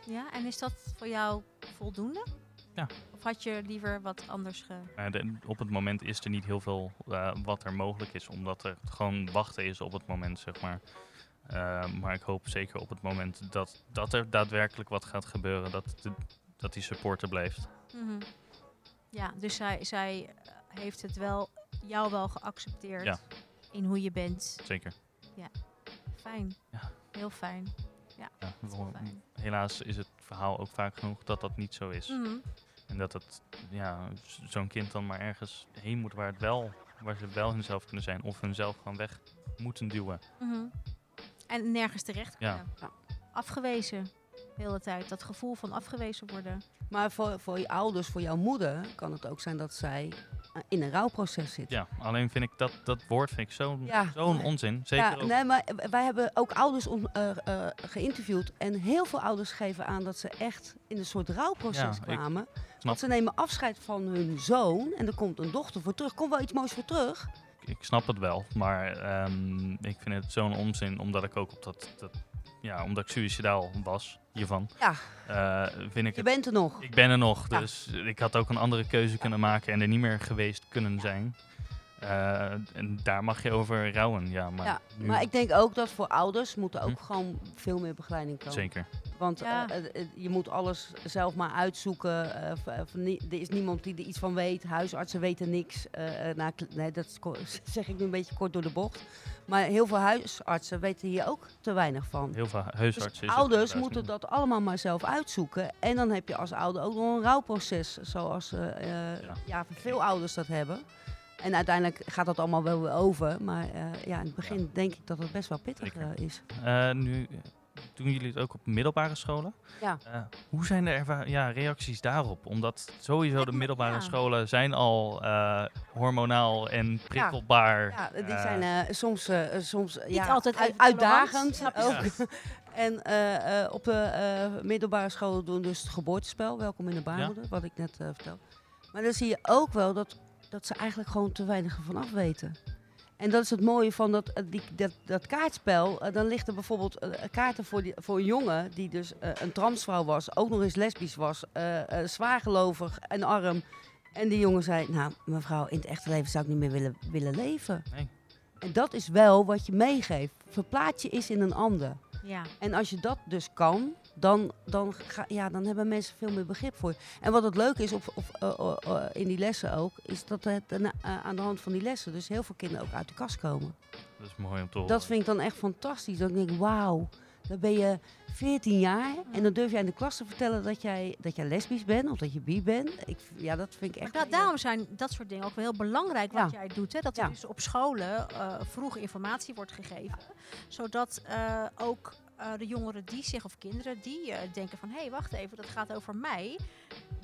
Ja, en is dat voor jou voldoende? Ja. Of had je liever wat anders ge... De- op het moment is er niet heel veel eh, wat er mogelijk is, omdat er gewoon wachten is op het moment, zeg maar. Maar ik hoop zeker op het moment dat, dat er daadwerkelijk wat gaat gebeuren, dat, de, dat die support er blijft. Mhm. Ja, dus zij, zij heeft het wel, jou wel geaccepteerd Ja. In hoe je bent. Zeker. Fijn. Ja. Heel fijn. Ja, fijn. helaas is het verhaal ook vaak genoeg dat dat niet zo is. Mhm. En dat het, ja, zo'n kind dan maar ergens heen moet waar, het wel, waar ze wel hunzelf kunnen zijn. Of hunzelf gewoon weg moeten duwen. Mhm. En nergens terecht Ja. kunnen. Ja. Afgewezen. De hele tijd. Dat gevoel van afgewezen worden. Maar voor, voor je ouders, voor jouw moeder, kan het ook zijn dat zij in een rouwproces zit. Ja, alleen vind ik dat, dat woord vind ik zo'n Ja. zo'n onzin. Zeker ja, ook. nee, maar wij hebben ook ouders om, eh, eh, geïnterviewd. En heel veel ouders geven aan dat ze echt in een soort rouwproces Ja, kwamen. Want ze nemen afscheid van hun zoon en er komt een dochter voor terug. Komt wel iets moois voor terug. Ik snap het wel, maar ehm, ik vind het zo'n onzin omdat ik ook op dat, dat ja, omdat ik suicidaal was hiervan. Ja. eh, vind ik Je het bent er nog. Ik ben er nog, Ja. dus ik had ook een andere keuze kunnen maken en er niet meer geweest kunnen zijn. Eh, en daar mag je over rouwen, ja. Maar, Ja, nu- maar ik denk ook dat voor ouders moet er ook Hm. gewoon veel meer begeleiding komen. Zeker. Want Ja. eh, eh, eh, je moet alles zelf maar uitzoeken. er is niemand die er iets van weet. Huisartsen weten niks. nou, nee, dat zeg ik nu een beetje kort door de bocht. Maar heel veel huisartsen weten hier ook te weinig van. Heel veel Dus huisartsen. is het ouders moeten dat allemaal maar zelf uitzoeken. En dan heb je als ouder ook nog een rouwproces. Zoals Ja. ja. veel ouders dat hebben. En uiteindelijk gaat dat allemaal wel weer over. Maar eh, ja, in het begin denk ik dat het best wel pittig eh, is. Eh, nu doen jullie het ook op middelbare scholen? Ja. Eh, hoe zijn de ja, reacties daarop? Omdat sowieso de middelbare ja. scholen zijn al eh, hormonaal en prikkelbaar. Ja, die Eh, zijn eh, soms, eh, soms eh, ja, altijd uit- uitdagend ook. Ja. en eh, eh, op de eh, middelbare scholen doen dus het geboortespel, Welkom in de baarmoeder, wat ik net eh vertelde. Maar dan zie je ook wel dat, dat ze eigenlijk gewoon te weinig ervan af weten. En dat is het mooie van dat, eh, die, dat, dat kaartspel. Eh, dan ligt er bijvoorbeeld eh, kaarten voor, die, voor een jongen die dus een transvrouw was, ook nog eens lesbisch was, eh eh, zwaargelovig en arm. En die jongen zei, nou mevrouw, in het echte leven zou ik niet meer willen, willen leven. Nee. En dat is wel wat je meegeeft. Verplaats je is in een ander. Ja. En als je dat dus kan, dan, dan, ga, ja, dan hebben mensen veel meer begrip voor je. En wat het leuke is op, op, eh, eh, eh, in die lessen ook, is dat het aan de hand van die lessen dus heel veel kinderen ook uit de kast komen. Dat is mooi om te horen. Dat vind ik dan echt fantastisch. Dat ik denk, wauw, dan ben je 14 jaar en dan durf jij in de klas te vertellen dat jij, dat jij lesbisch bent of dat je bi bent. Ik, ja, dat vind ik Maar echt... da- daarom zijn dat soort dingen ook wel heel belangrijk wat Ja. jij doet. Hè? Dat er Ja. dus op scholen eh, vroeg informatie wordt gegeven. Zodat eh, ook eh, de jongeren die zich, of kinderen die eh, denken van... hé, hey, wacht even, dat gaat over mij.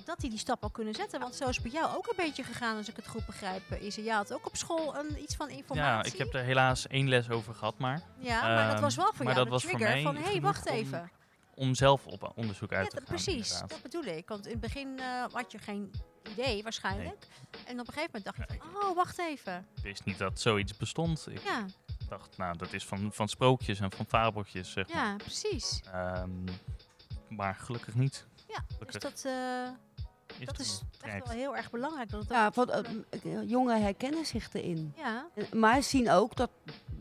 Dat die die stap al kunnen zetten. Want zo is het bij jou ook een beetje gegaan, als ik het goed begrijp. eh, Is jij had ook op school een, iets van ja, informatie? ik heb er helaas één les over gehad, maar Ja, maar dat Ehm, was wel voor maar jou dat was voor trigger mij van... hé, hey, wacht even. om zelf op onderzoek Ja, uit te gaan. precies, inderdaad. dat bedoel ik. Want in het begin had je geen idee waarschijnlijk. En op een gegeven moment dacht je van, oh, wacht even. Ik wist niet dat zoiets bestond. Ik Ja, dacht, nou, dat is van, van sprookjes en van fabeltjes, zeg maar. ja precies. Ehm, maar gelukkig niet. Ja, dus dat, eh, is dat is een echt wel heel erg belangrijk. Dat het Ja, want, eh, jongeren herkennen zich erin. ja, En- Maar zien ook dat,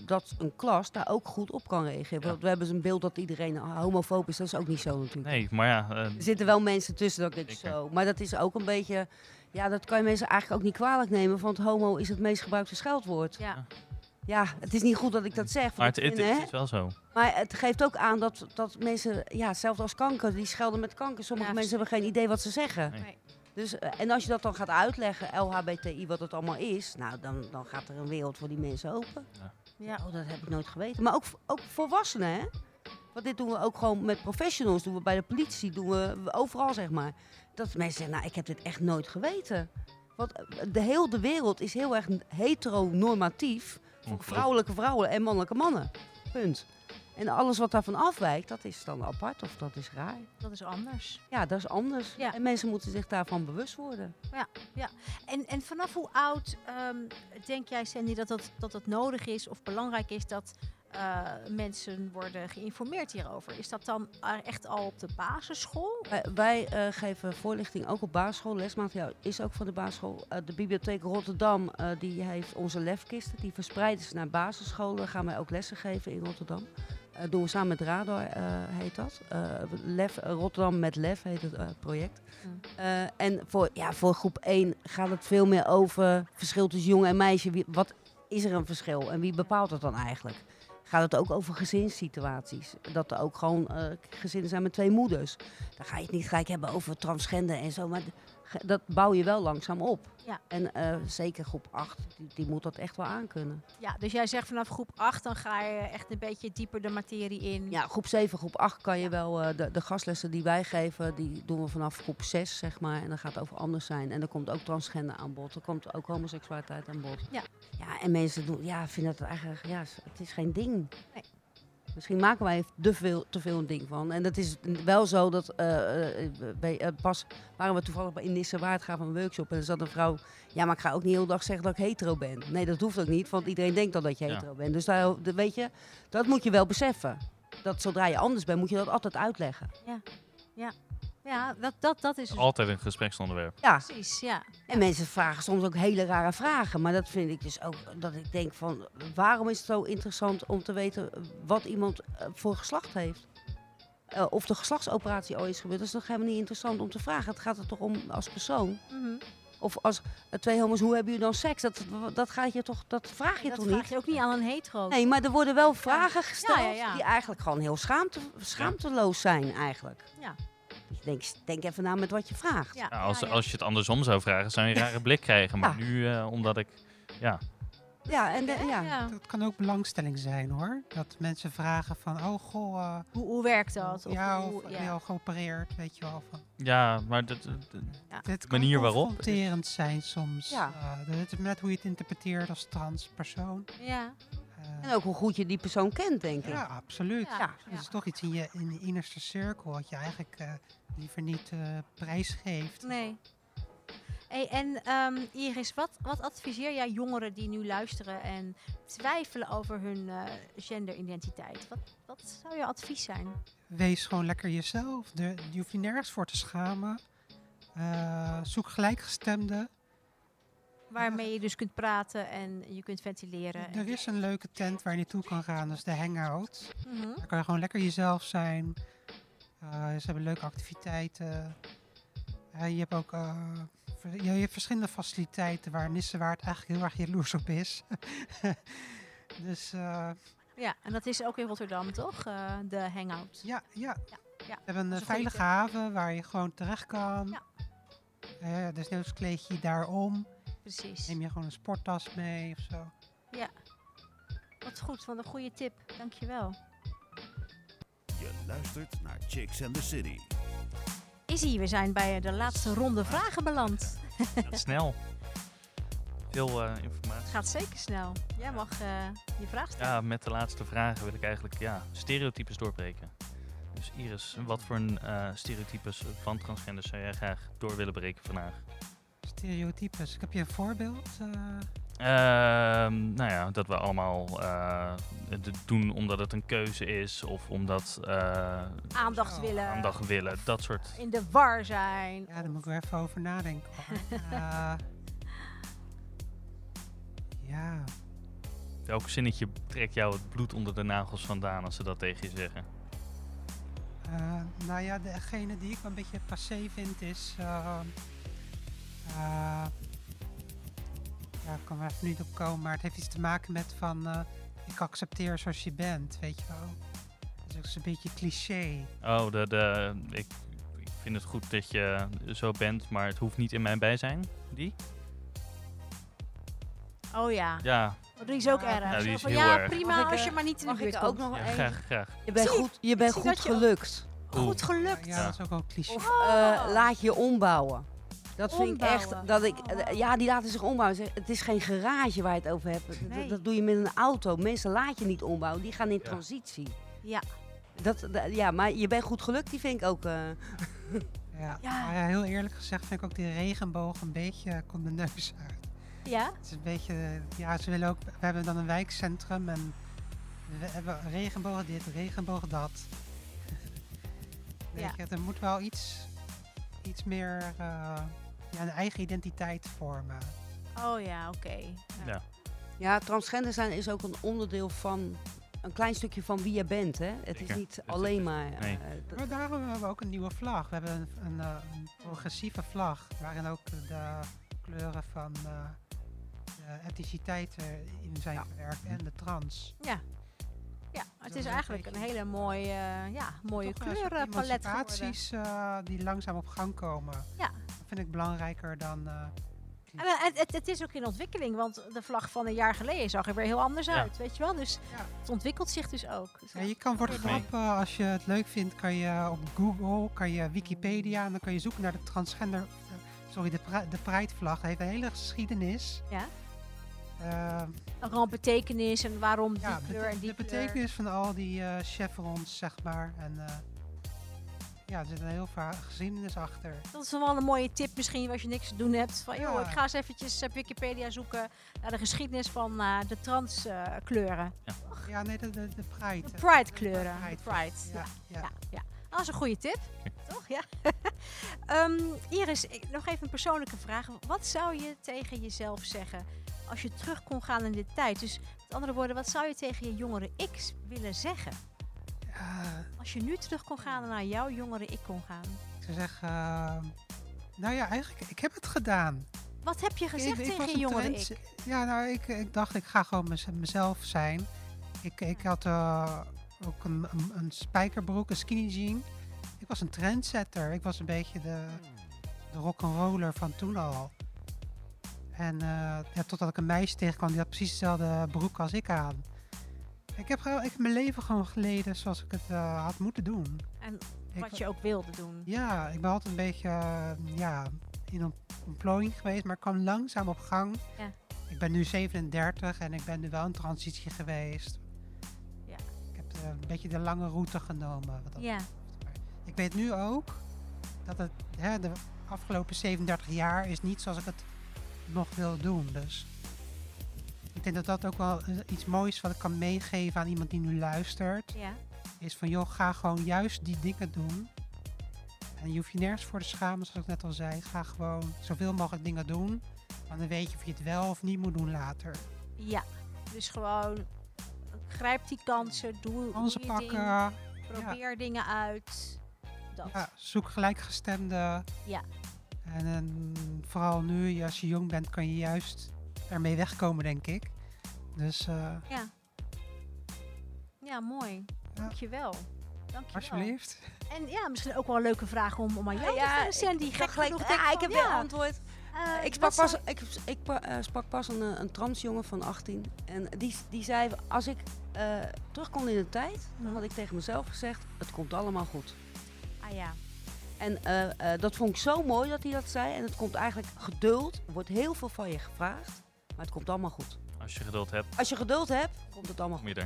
dat een klas daar ook goed op kan reageren. Ja. Want we hebben zo'n beeld dat iedereen homofoob is. Dat is ook niet zo natuurlijk. Nee, maar ja, eh, Er zitten wel mensen tussen dat ik denk zo. Maar dat is ook een beetje... Ja, dat kan je mensen eigenlijk ook niet kwalijk nemen. Want homo is het meest gebruikte scheldwoord. ja. Ja, het is niet goed dat ik dat zeg. maar het, het, vind, het hè, is wel zo. Maar het geeft ook aan dat, dat mensen... Ja, hetzelfde als kanker. Die schelden met kanker. Sommige Ja, mensen hebben geen idee wat ze zeggen. Nee. Dus, eh, en als je dat dan gaat uitleggen, LHBTI, wat het allemaal is... Nou, dan, dan gaat er een wereld voor die mensen open. Ja. Oh, dat heb ik nooit geweten. Maar ook, ook volwassenen, hè? Want dit doen we ook gewoon met professionals. Doen we bij de politie, doen we overal, zeg maar. Dat mensen zeggen, nou, ik heb dit echt nooit geweten. Want eh, de hele wereld is heel erg heteronormatief. Vrouwelijke vrouwen en mannelijke mannen. Punt. En alles wat daarvan afwijkt, dat is dan apart of dat is raar. Dat is anders. Ja, dat is anders. Ja. En mensen moeten zich daarvan bewust worden. En, en vanaf hoe oud ehm, denk jij, Sandy, dat het, dat het nodig is of belangrijk is dat eh, mensen worden geïnformeerd hierover? Is dat dan eh, echt al op de basisschool? Wij, wij, eh, geven voorlichting ook op basisschool. Lesmateriaal is ook van de basisschool. Eh, de Bibliotheek Rotterdam eh, die heeft onze lefkisten. Die verspreiden ze naar basisscholen. Gaan wij ook lessen geven in Rotterdam. Eh doen we samen met Radar, eh, heet dat. Eh, Lef, eh, Rotterdam met Lef heet het eh, project. Mm. Eh, en voor, ja, voor groep 1 gaat het veel meer over verschil tussen jongen en meisje. Wie, wat is er een verschil en wie bepaalt het dan eigenlijk? Gaat het ook over gezinssituaties? Dat er ook gewoon eh, gezinnen zijn met twee moeders. Dan ga je het niet gelijk hebben over transgender en zo. Maar dat bouw je wel langzaam op. Ja. En eh, zeker groep 8, die, die moet dat echt wel aankunnen. Ja, dus jij zegt vanaf groep 8 dan ga je echt een beetje dieper de materie in. Ja, groep 7, groep 8 kan je wel... eh, de, de gastlessen die wij geven, die doen we vanaf groep 6, zeg maar. En dan gaat het over anders zijn. En dan komt ook transgender aan bod. Er komt ook homoseksualiteit aan bod. Ja. Ja, en mensen doen, ja, vinden het eigenlijk... Ja, het is geen ding. Nee. Misschien maken wij te veel, te veel een ding van. En dat is wel zo dat... eh, eh, bij, eh, pas waren we toevallig bij in Nissewaard gaan van een workshop. En er zat een vrouw... Ja, maar ik ga ook niet de hele dag zeggen dat ik hetero ben. Nee, dat hoeft ook niet. Want iedereen denkt al dat je Ja. hetero bent. Dus daar, de- weet je, dat moet je wel beseffen. Dat zodra je anders bent, moet je dat altijd uitleggen. Ja, dat, dat, dat is dus Altijd een gespreksonderwerp. Ja, precies, ja. en mensen vragen soms ook hele rare vragen. Maar dat vind ik dus ook dat ik denk van... Waarom is het zo interessant om te weten wat iemand eh, voor geslacht heeft? Eh, of de geslachtsoperatie ooit is gebeurd. Dat is toch helemaal niet interessant om te vragen. Het gaat er toch om als persoon? Mhm. Of als eh, twee homo's, hoe hebben jullie dan seks? Dat, dat, gaat je toch, dat vraag je dat toch vraag niet? je ook niet aan een hetero. Nee, maar er worden wel vragen gesteld Ja, ja, ja. die eigenlijk gewoon heel schaamte, schaamteloos zijn eigenlijk. Ja. Dus denkt, denk even na met wat je vraagt. Ja, Ja, als, ja, ja. als je het andersom zou vragen, zou je een rare blik krijgen. Maar Ja. nu, eh, omdat ik... Ja, Ja, en de- ja. Ja. Dat kan ook belangstelling zijn hoor. Dat mensen vragen van, oh goh, eh, Hoe, hoe werkt dat? Of ja, hoe- of ben je al geopereerd, weet je wel. Van, Ja, maar dat, dat- dit manier kan waarop. confronterend zijn soms. Ja. Eh, het is net hoe je het interpreteert als transpersoon. ja. Eh, En ook hoe goed je die persoon kent, denk ik. ja, absoluut. Ja. Ja. Het is toch iets in je, in je innerste cirkel wat je eigenlijk eh, liever niet eh prijsgeeft. Nee. Hey, en ehm, Iris, wat, wat adviseer jij jongeren die nu luisteren en twijfelen over hun eh, genderidentiteit? Wat, wat zou je advies zijn? Wees gewoon lekker jezelf. De, je hoeft je nergens voor te schamen. Eh, zoek gelijkgestemden. Waarmee je dus kunt praten en je kunt ventileren. Er is een leuke tent waar je naartoe kan gaan, dat is de Hangout. Mhm. Daar kan je gewoon lekker jezelf zijn. Eh, ze hebben leuke activiteiten. Eh, je hebt ook eh, je, hebt verschillende faciliteiten waar Nissewaard eigenlijk heel erg jaloers op is. dus Ja, en dat is ook in Rotterdam, toch? De Hangout. ja, ja. ja. We hebben een een veilige haven waar je gewoon terecht kan. Ja. Eh, dus net kleed je je daarom. Precies. Neem je gewoon een sporttas mee of zo. Wat goed, wat een goede tip. Dankjewel. Je luistert naar Chicks and the City. Izzy, we zijn bij de laatste ronde vragen beland. gaat snel. Veel eh, informatie. Het gaat zeker snel. Jij mag eh, je vraag stellen. Ja, met de laatste vragen wil ik eigenlijk ja, stereotypes doorbreken. Dus Iris, wat voor een, eh, stereotypes van transgenders zou jij graag door willen breken vandaag? Stereotypes. Ik heb je een voorbeeld. eh, Ehm, nou ja, dat we allemaal eh, het doen omdat het een keuze is of omdat uh, Aandacht willen. aandacht willen, dat soort. In de war zijn. ja, daar moet ik wel even over nadenken. Eh, ja, Welk zinnetje trekt jou het bloed onder de nagels vandaan als ze dat tegen je zeggen? Eh, nou ja, degene die ik een beetje passé vind is. Eh, ja, ik kan er even niet op komen, maar het heeft iets te maken met van. eh, ik accepteer zoals je bent, weet je wel. Dat is ook zo'n beetje cliché. Oh, de, de, ik, ik vind het goed dat je zo bent, maar het hoeft niet in mijn bijzijn. Die? Oh ja. Ja, Oh, die is ook erg. ja, die is heel ja, erg. prima als eh, je maar niet in de buurt ook komt. nog ja graag, graag. Je bent goed, je bent goed gelukt. Goed gelukt. Ja, Ja. dat is ook wel een cliché. Of laat je ombouwen. Dat vind ik echt. Dat ik, wauw. ja, die laten zich ombouwen. Het is geen garage waar je het over hebt. Dat- Nee. Dat, dat doe je met een auto. Mensen laat je niet ombouwen. Die gaan in Ja. transitie. Ja. Dat, dat- ja, maar je bent goed gelukt. Die vind ik ook. eh, Ja. Ja. Maar ja, heel eerlijk gezegd vind ik ook die regenboog een beetje, eh, komt de neus uit. Ja? Het is een beetje, eh, ja, ze willen ook, we hebben dan een wijkcentrum en we hebben regenboog dit, regenboog dat. Weet Ja. je, er moet wel iets, iets meer, eh, ja, een eigen identiteit vormen. Oh ja, oké. Ja. Ja. ja, transgender zijn is ook een onderdeel van. Een klein stukje van wie je bent. Hè? Het Zeker. is niet alleen maar. Nee. eh, Maar daarom hebben we ook een nieuwe vlag. We hebben een, een, eh, een progressieve vlag, waarin ook de kleuren van eh, de etniciteiten in zijn Ja. verwerkt en de trans. Ja. Ja, het is eigenlijk een hele mooie, eh, ja, mooie kleurenpalet geworden. emancipaties eh, die langzaam op gang komen. Ja. Dat vind ik belangrijker dan... eh, En, eh, het, het, het is ook in ontwikkeling, want de vlag van een jaar geleden zag er weer heel anders Ja. uit, weet je wel? Dus Ja. het ontwikkelt zich dus ook. Dus Ja, je kan voor de grap, eh, als je het leuk vindt, kan je op Google, kan je Wikipedia en dan kan je zoeken naar de transgender, eh, sorry, de, de Pride-vlag. Dat heeft een hele geschiedenis. Ja. Eh, Ook al een betekenis en waarom die ja, kleur en die de kleur. betekenis van al die eh chevrons, zeg maar. En eh, ja, er zit een heel vaak geschiedenis achter. Dat is wel een mooie tip misschien als je niks te doen hebt. Van, joh, Ja. ik ga eens eventjes op Wikipedia zoeken naar de geschiedenis van eh, de transkleuren. Ja, nee, de, de, de Pride. de eh, Pride kleuren. de De Pride. Ja, ja. Ja, ja. Dat is een goede tip, toch? Ja. Ehm, Iris, ik- nog even een persoonlijke vraag. Wat zou je tegen jezelf zeggen als je terug kon gaan in de tijd? Dus met andere woorden, wat zou je tegen je jongere X willen zeggen? Ja, Als je nu terug kon gaan en naar jouw jongere ik kon gaan. ik zou zeggen, eh, nou ja, eigenlijk, ik heb het gedaan. Wat heb je gezegd Ik- ik tegen je jongere ik? Ja, nou, ik, ik dacht, ik ga gewoon mez- mezelf zijn. Ik, ik had eh, ook een, een, een spijkerbroek, een skinny jean. Ik was een trendsetter. Ik was een beetje de, de rock'n'roller van toen al. En eh, ja, totdat ik een meisje tegenkwam die had precies dezelfde broek als ik aan. Ik heb, ik heb mijn leven gewoon geleden zoals ik het eh, had moeten doen. En wat wa- je ook wilde doen. Ja, ik ben altijd een beetje eh, ja, in ont- ontplooiing geweest, maar ik kwam langzaam op gang. Ja. Ik ben nu 37 en ik ben nu wel in transitie geweest. Een beetje de lange route genomen. wat dat Ja, Ik weet nu ook dat het hè, de afgelopen 37 jaar is niet zoals ik het nog wil doen. Dus ik denk dat dat ook wel eh, iets moois wat ik kan meegeven aan iemand die nu luistert. ja. Is van joh, ga gewoon juist die dingen doen. En je hoeft je nergens voor te schamen, zoals ik net al zei. Ga gewoon zoveel mogelijk dingen doen. Want dan weet je of je het wel of niet moet doen later. Ja, dus gewoon grijp die kansen, doe, Kansen doe je ding, pakken. probeer dingen uit. Dat. Ja, zoek gelijkgestemden. Ja. En vooral nu, als je jong bent, kan je juist ermee wegkomen, denk ik. Dus eh, Ja. Ja, mooi. Dankjewel. Dankjewel. alsjeblieft. En ja, misschien ook wel een leuke vraag om, om aan jou Ja, te stellen, Sandy. ik Gek gelijk, genoeg ja, denk ik heb weer ja, antwoord. Eh, ik sprak pas, ik, ik eh, sprak pas een, eh, een transjongen van 18. En die, die zei, als ik eh, terug kon in de tijd, dan had ik tegen mezelf gezegd, het komt allemaal goed. Ah ja. En eh, eh, dat vond ik zo mooi dat hij dat zei. En het komt eigenlijk geduld. Er wordt heel veel van je gevraagd. Maar het komt allemaal goed. Als je geduld hebt, Als je geduld hebt, komt het allemaal kom goed. je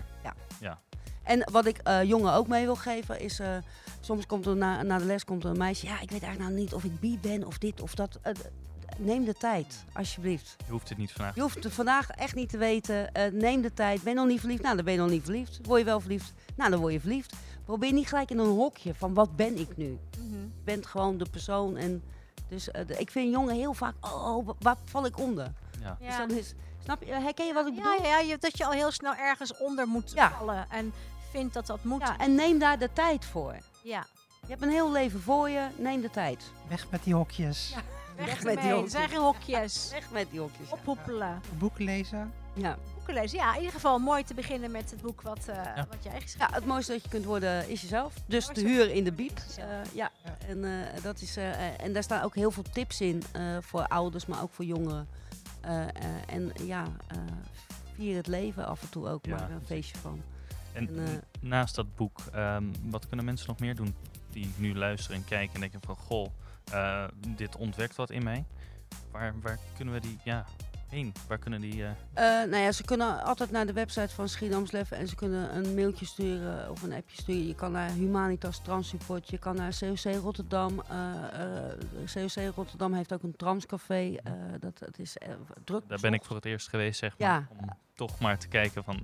er. En wat ik eh, jongen ook mee wil geven is... eh, soms komt er na, na de les komt er een meisje... Ja, ik weet eigenlijk nou niet of ik bi ben of dit of dat. Eh, neem de tijd, alsjeblieft. Je hoeft het niet vandaag. Je hoeft het vandaag echt niet te weten. Eh, neem de tijd. Ben je nog niet verliefd? Nou, dan ben je nog niet verliefd. Word je wel verliefd? Nou, dan word je verliefd. Probeer niet gelijk in een hokje van wat ben ik nu? Mhm. Je bent gewoon de persoon. En dus eh, de- ik vind jongen heel vaak... Oh, oh, wa- waar val ik onder? Ja. Dus dan is, snap je? Herken je wat ik bedoel? Ja, ja, je, dat je al heel snel ergens onder moet Ja. vallen. En vindt dat dat moet. Ja, en neem daar de tijd voor. Ja. Je hebt een heel leven voor je. Neem de tijd. Weg met die hokjes. Ja. Weg, Weg met die Er hokjes. zijn geen hokjes. Weg met die hokjes. ja. Ophoepelen. Boeken lezen. Ja. Boeken lezen. Ja, in ieder geval mooi te beginnen met het boek wat, eh, Ja. wat jij geschreven ja, het mooiste dat je kunt worden is jezelf. Dus te Mooiste- huren in de biep. Eh, ja. Ja. En, eh, dat is, en daar staan ook heel veel tips in eh, voor ouders, maar ook voor jongeren. Eh, eh, en ja, eh, vier het leven af en toe ook, Ja, maar een feestje van. En naast dat boek, ehm, wat kunnen mensen nog meer doen die nu luisteren en kijken en denken van goh, eh, dit ontwekt wat in mij. Waar, waar kunnen we die ja, heen? Waar kunnen die... Eh, nou ja, ze kunnen altijd naar de website van Schiedamslef en ze kunnen een mailtje sturen of een appje sturen. Je kan naar Humanitas Transsupport, je kan naar COC Rotterdam. COC Rotterdam heeft ook een transcafé. dat, dat is druk. daar ben ik voor het eerst geweest, zeg maar. Ja. Om toch maar te kijken van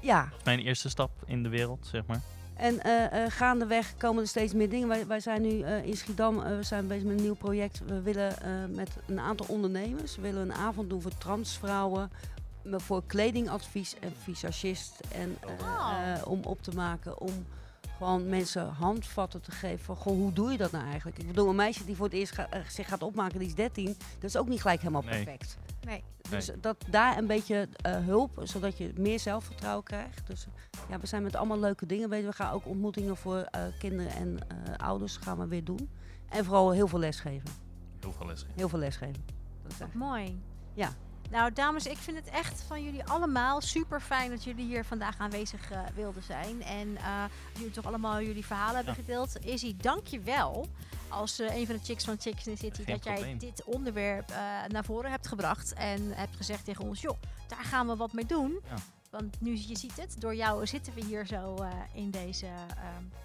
Ja, mijn eerste stap in de wereld, zeg maar. En eh, eh, gaandeweg komen er steeds meer dingen. Wij, wij zijn nu eh, in Schiedam, we zijn bezig met een nieuw project. We willen met een aantal ondernemers, we willen een avond doen voor transvrouwen. Voor kledingadvies en visagist. En eh, om op te maken, om gewoon mensen handvatten te geven. Van, goh, hoe doe je dat nou eigenlijk? Ik bedoel, een meisje die voor het eerst ga- zich gaat opmaken, die is 13. Dat is ook niet gelijk helemaal Nee. perfect. Nee. Dus dat daar een beetje eh, hulp, zodat je meer zelfvertrouwen krijgt. Dus ja, we zijn met allemaal leuke dingen bezig. We gaan ook ontmoetingen voor eh, kinderen en eh, ouders gaan we weer doen. En vooral heel veel lesgeven. Heel veel les. Heel veel lesgeven. Dat is echt. Mooi. Ja. Nou, dames, ik vind het echt van jullie allemaal super fijn dat jullie hier vandaag aanwezig eh, wilden zijn. En eh, jullie toch allemaal jullie verhalen hebben gedeeld. Izzy, dank je wel als eh, een van de chicks van Chicks in City Geen dat jij dit onderwerp naar voren hebt gebracht. En hebt gezegd tegen ons, joh, daar gaan we wat mee doen. Ja. Want nu, je ziet het, door jou zitten we hier zo in deze,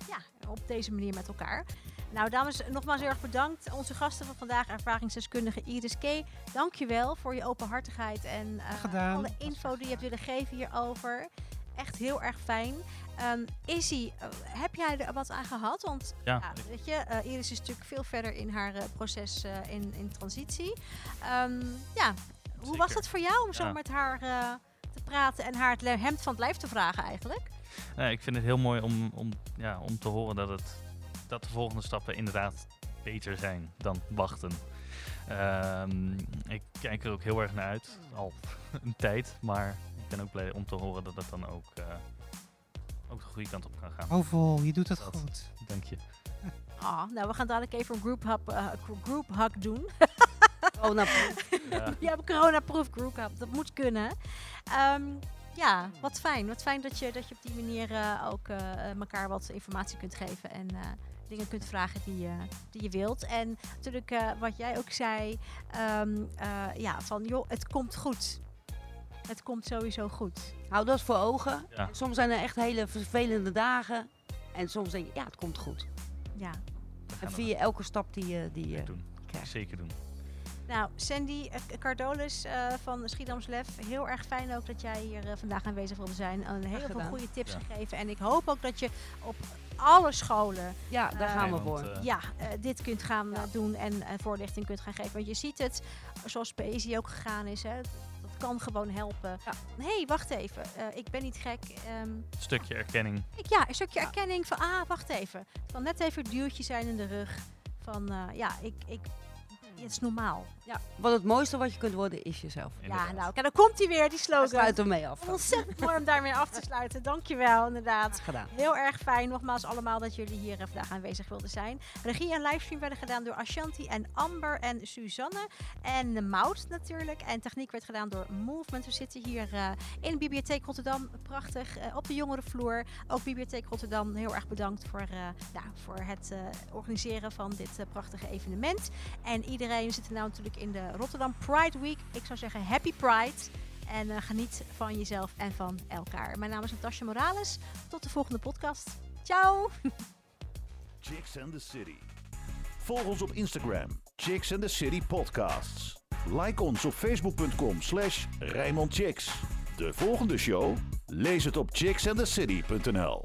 ja, op deze manier met elkaar. Nou, dames, nogmaals heel erg bedankt. Onze gasten van vandaag, ervaringsdeskundige Iris K. Dankjewel voor je openhartigheid en eh, Gedaan. alle info die je hebt willen geven hierover. Echt heel erg fijn. Ehm Izzy, eh, heb jij er wat aan gehad? Want Ja, ja, weet je, eh, Iris is natuurlijk veel verder in haar proces eh, in, in transitie. Ehm, ja, hoe was het voor jou om zo met haar eh, te praten en haar het hemd van het lijf te vragen eigenlijk? Nee, ik vind het heel mooi om, om, ja, om te horen dat, het, dat de volgende stappen inderdaad beter zijn dan wachten. Ehm, ik kijk er ook heel erg naar uit, al een tijd. Maar ik ben ook blij om te horen dat het dan ook, eh, ook de goede kant op kan gaan. Hovel, je doet het Dat. goed. Dank je. Ah, nou, we gaan dadelijk even een group hug, eh, group hug doen. Coronaproof. Ja. Je hebt corona-proof group gehad. Dat moet kunnen. Ehm, ja, wat fijn. Wat fijn dat je, dat je op die manier eh, ook eh, elkaar wat informatie kunt geven. En eh, dingen kunt vragen die, je die je wilt. En natuurlijk eh, wat jij ook zei. ehm, eh, ja, van joh, het komt goed. Het komt sowieso goed. Hou dat voor ogen. Ja. Soms zijn er echt hele vervelende dagen. En soms denk je, ja, het komt goed. Ja. En via elke stap die je, die je doen. krijgt. Zeker doen. Nou, Sandy Cardolis eh, van Schiedams Lef, heel erg fijn ook dat jij hier eh, vandaag aanwezig wilde zijn. En heel veel goede tips Ja. gegeven. En ik hoop ook dat je op alle scholen Ja, daar Eh, gaan we voor. eh, ja, eh, dit kunt gaan Ja. doen en eh, voorlichting kunt gaan geven. Want je ziet het, zoals Paisy ook gegaan is, hè, dat kan gewoon helpen. Ja. Hé, hey, wacht even, eh, ik ben niet gek. Ehm, stukje erkenning. ik, ja, een stukje Ja. erkenning van, ah, wacht even. Het kan net even een duwtje zijn in de rug. Van, eh, ja, ik, ik, het is normaal. Ja, wat het mooiste wat je kunt worden is jezelf. Inderdaad. Ja, nou, kijk, dan komt hij weer, die slogan. sluit er mee af. Ontzettend mooi om daarmee af te sluiten. Dankjewel, inderdaad. Gedaan. Heel erg fijn, nogmaals allemaal, dat jullie hier eh, vandaag aanwezig wilden zijn. Regie en livestream werden gedaan door Ashanti en Amber en Suzanne. En de Mout natuurlijk. En techniek werd gedaan door Movement. We zitten hier eh, in Bibliotheek Rotterdam. Prachtig. eh, op de jongerenvloer. Ook Bibliotheek Rotterdam. Heel erg bedankt voor, eh, ja, voor het eh, organiseren van dit prachtige evenement. En iedereen we zitten nou natuurlijk in de Rotterdam Pride Week. Ik zou zeggen Happy Pride. En eh, geniet van jezelf en van elkaar. Mijn naam is Natasja Morales. Tot de volgende podcast. Ciao! Chicks and the City. Volg ons op Instagram, Chicks and the City Podcasts. Like ons op facebook.com slash Rijnmond Chicks. De volgende show? Lees het op chicksandthecity.nl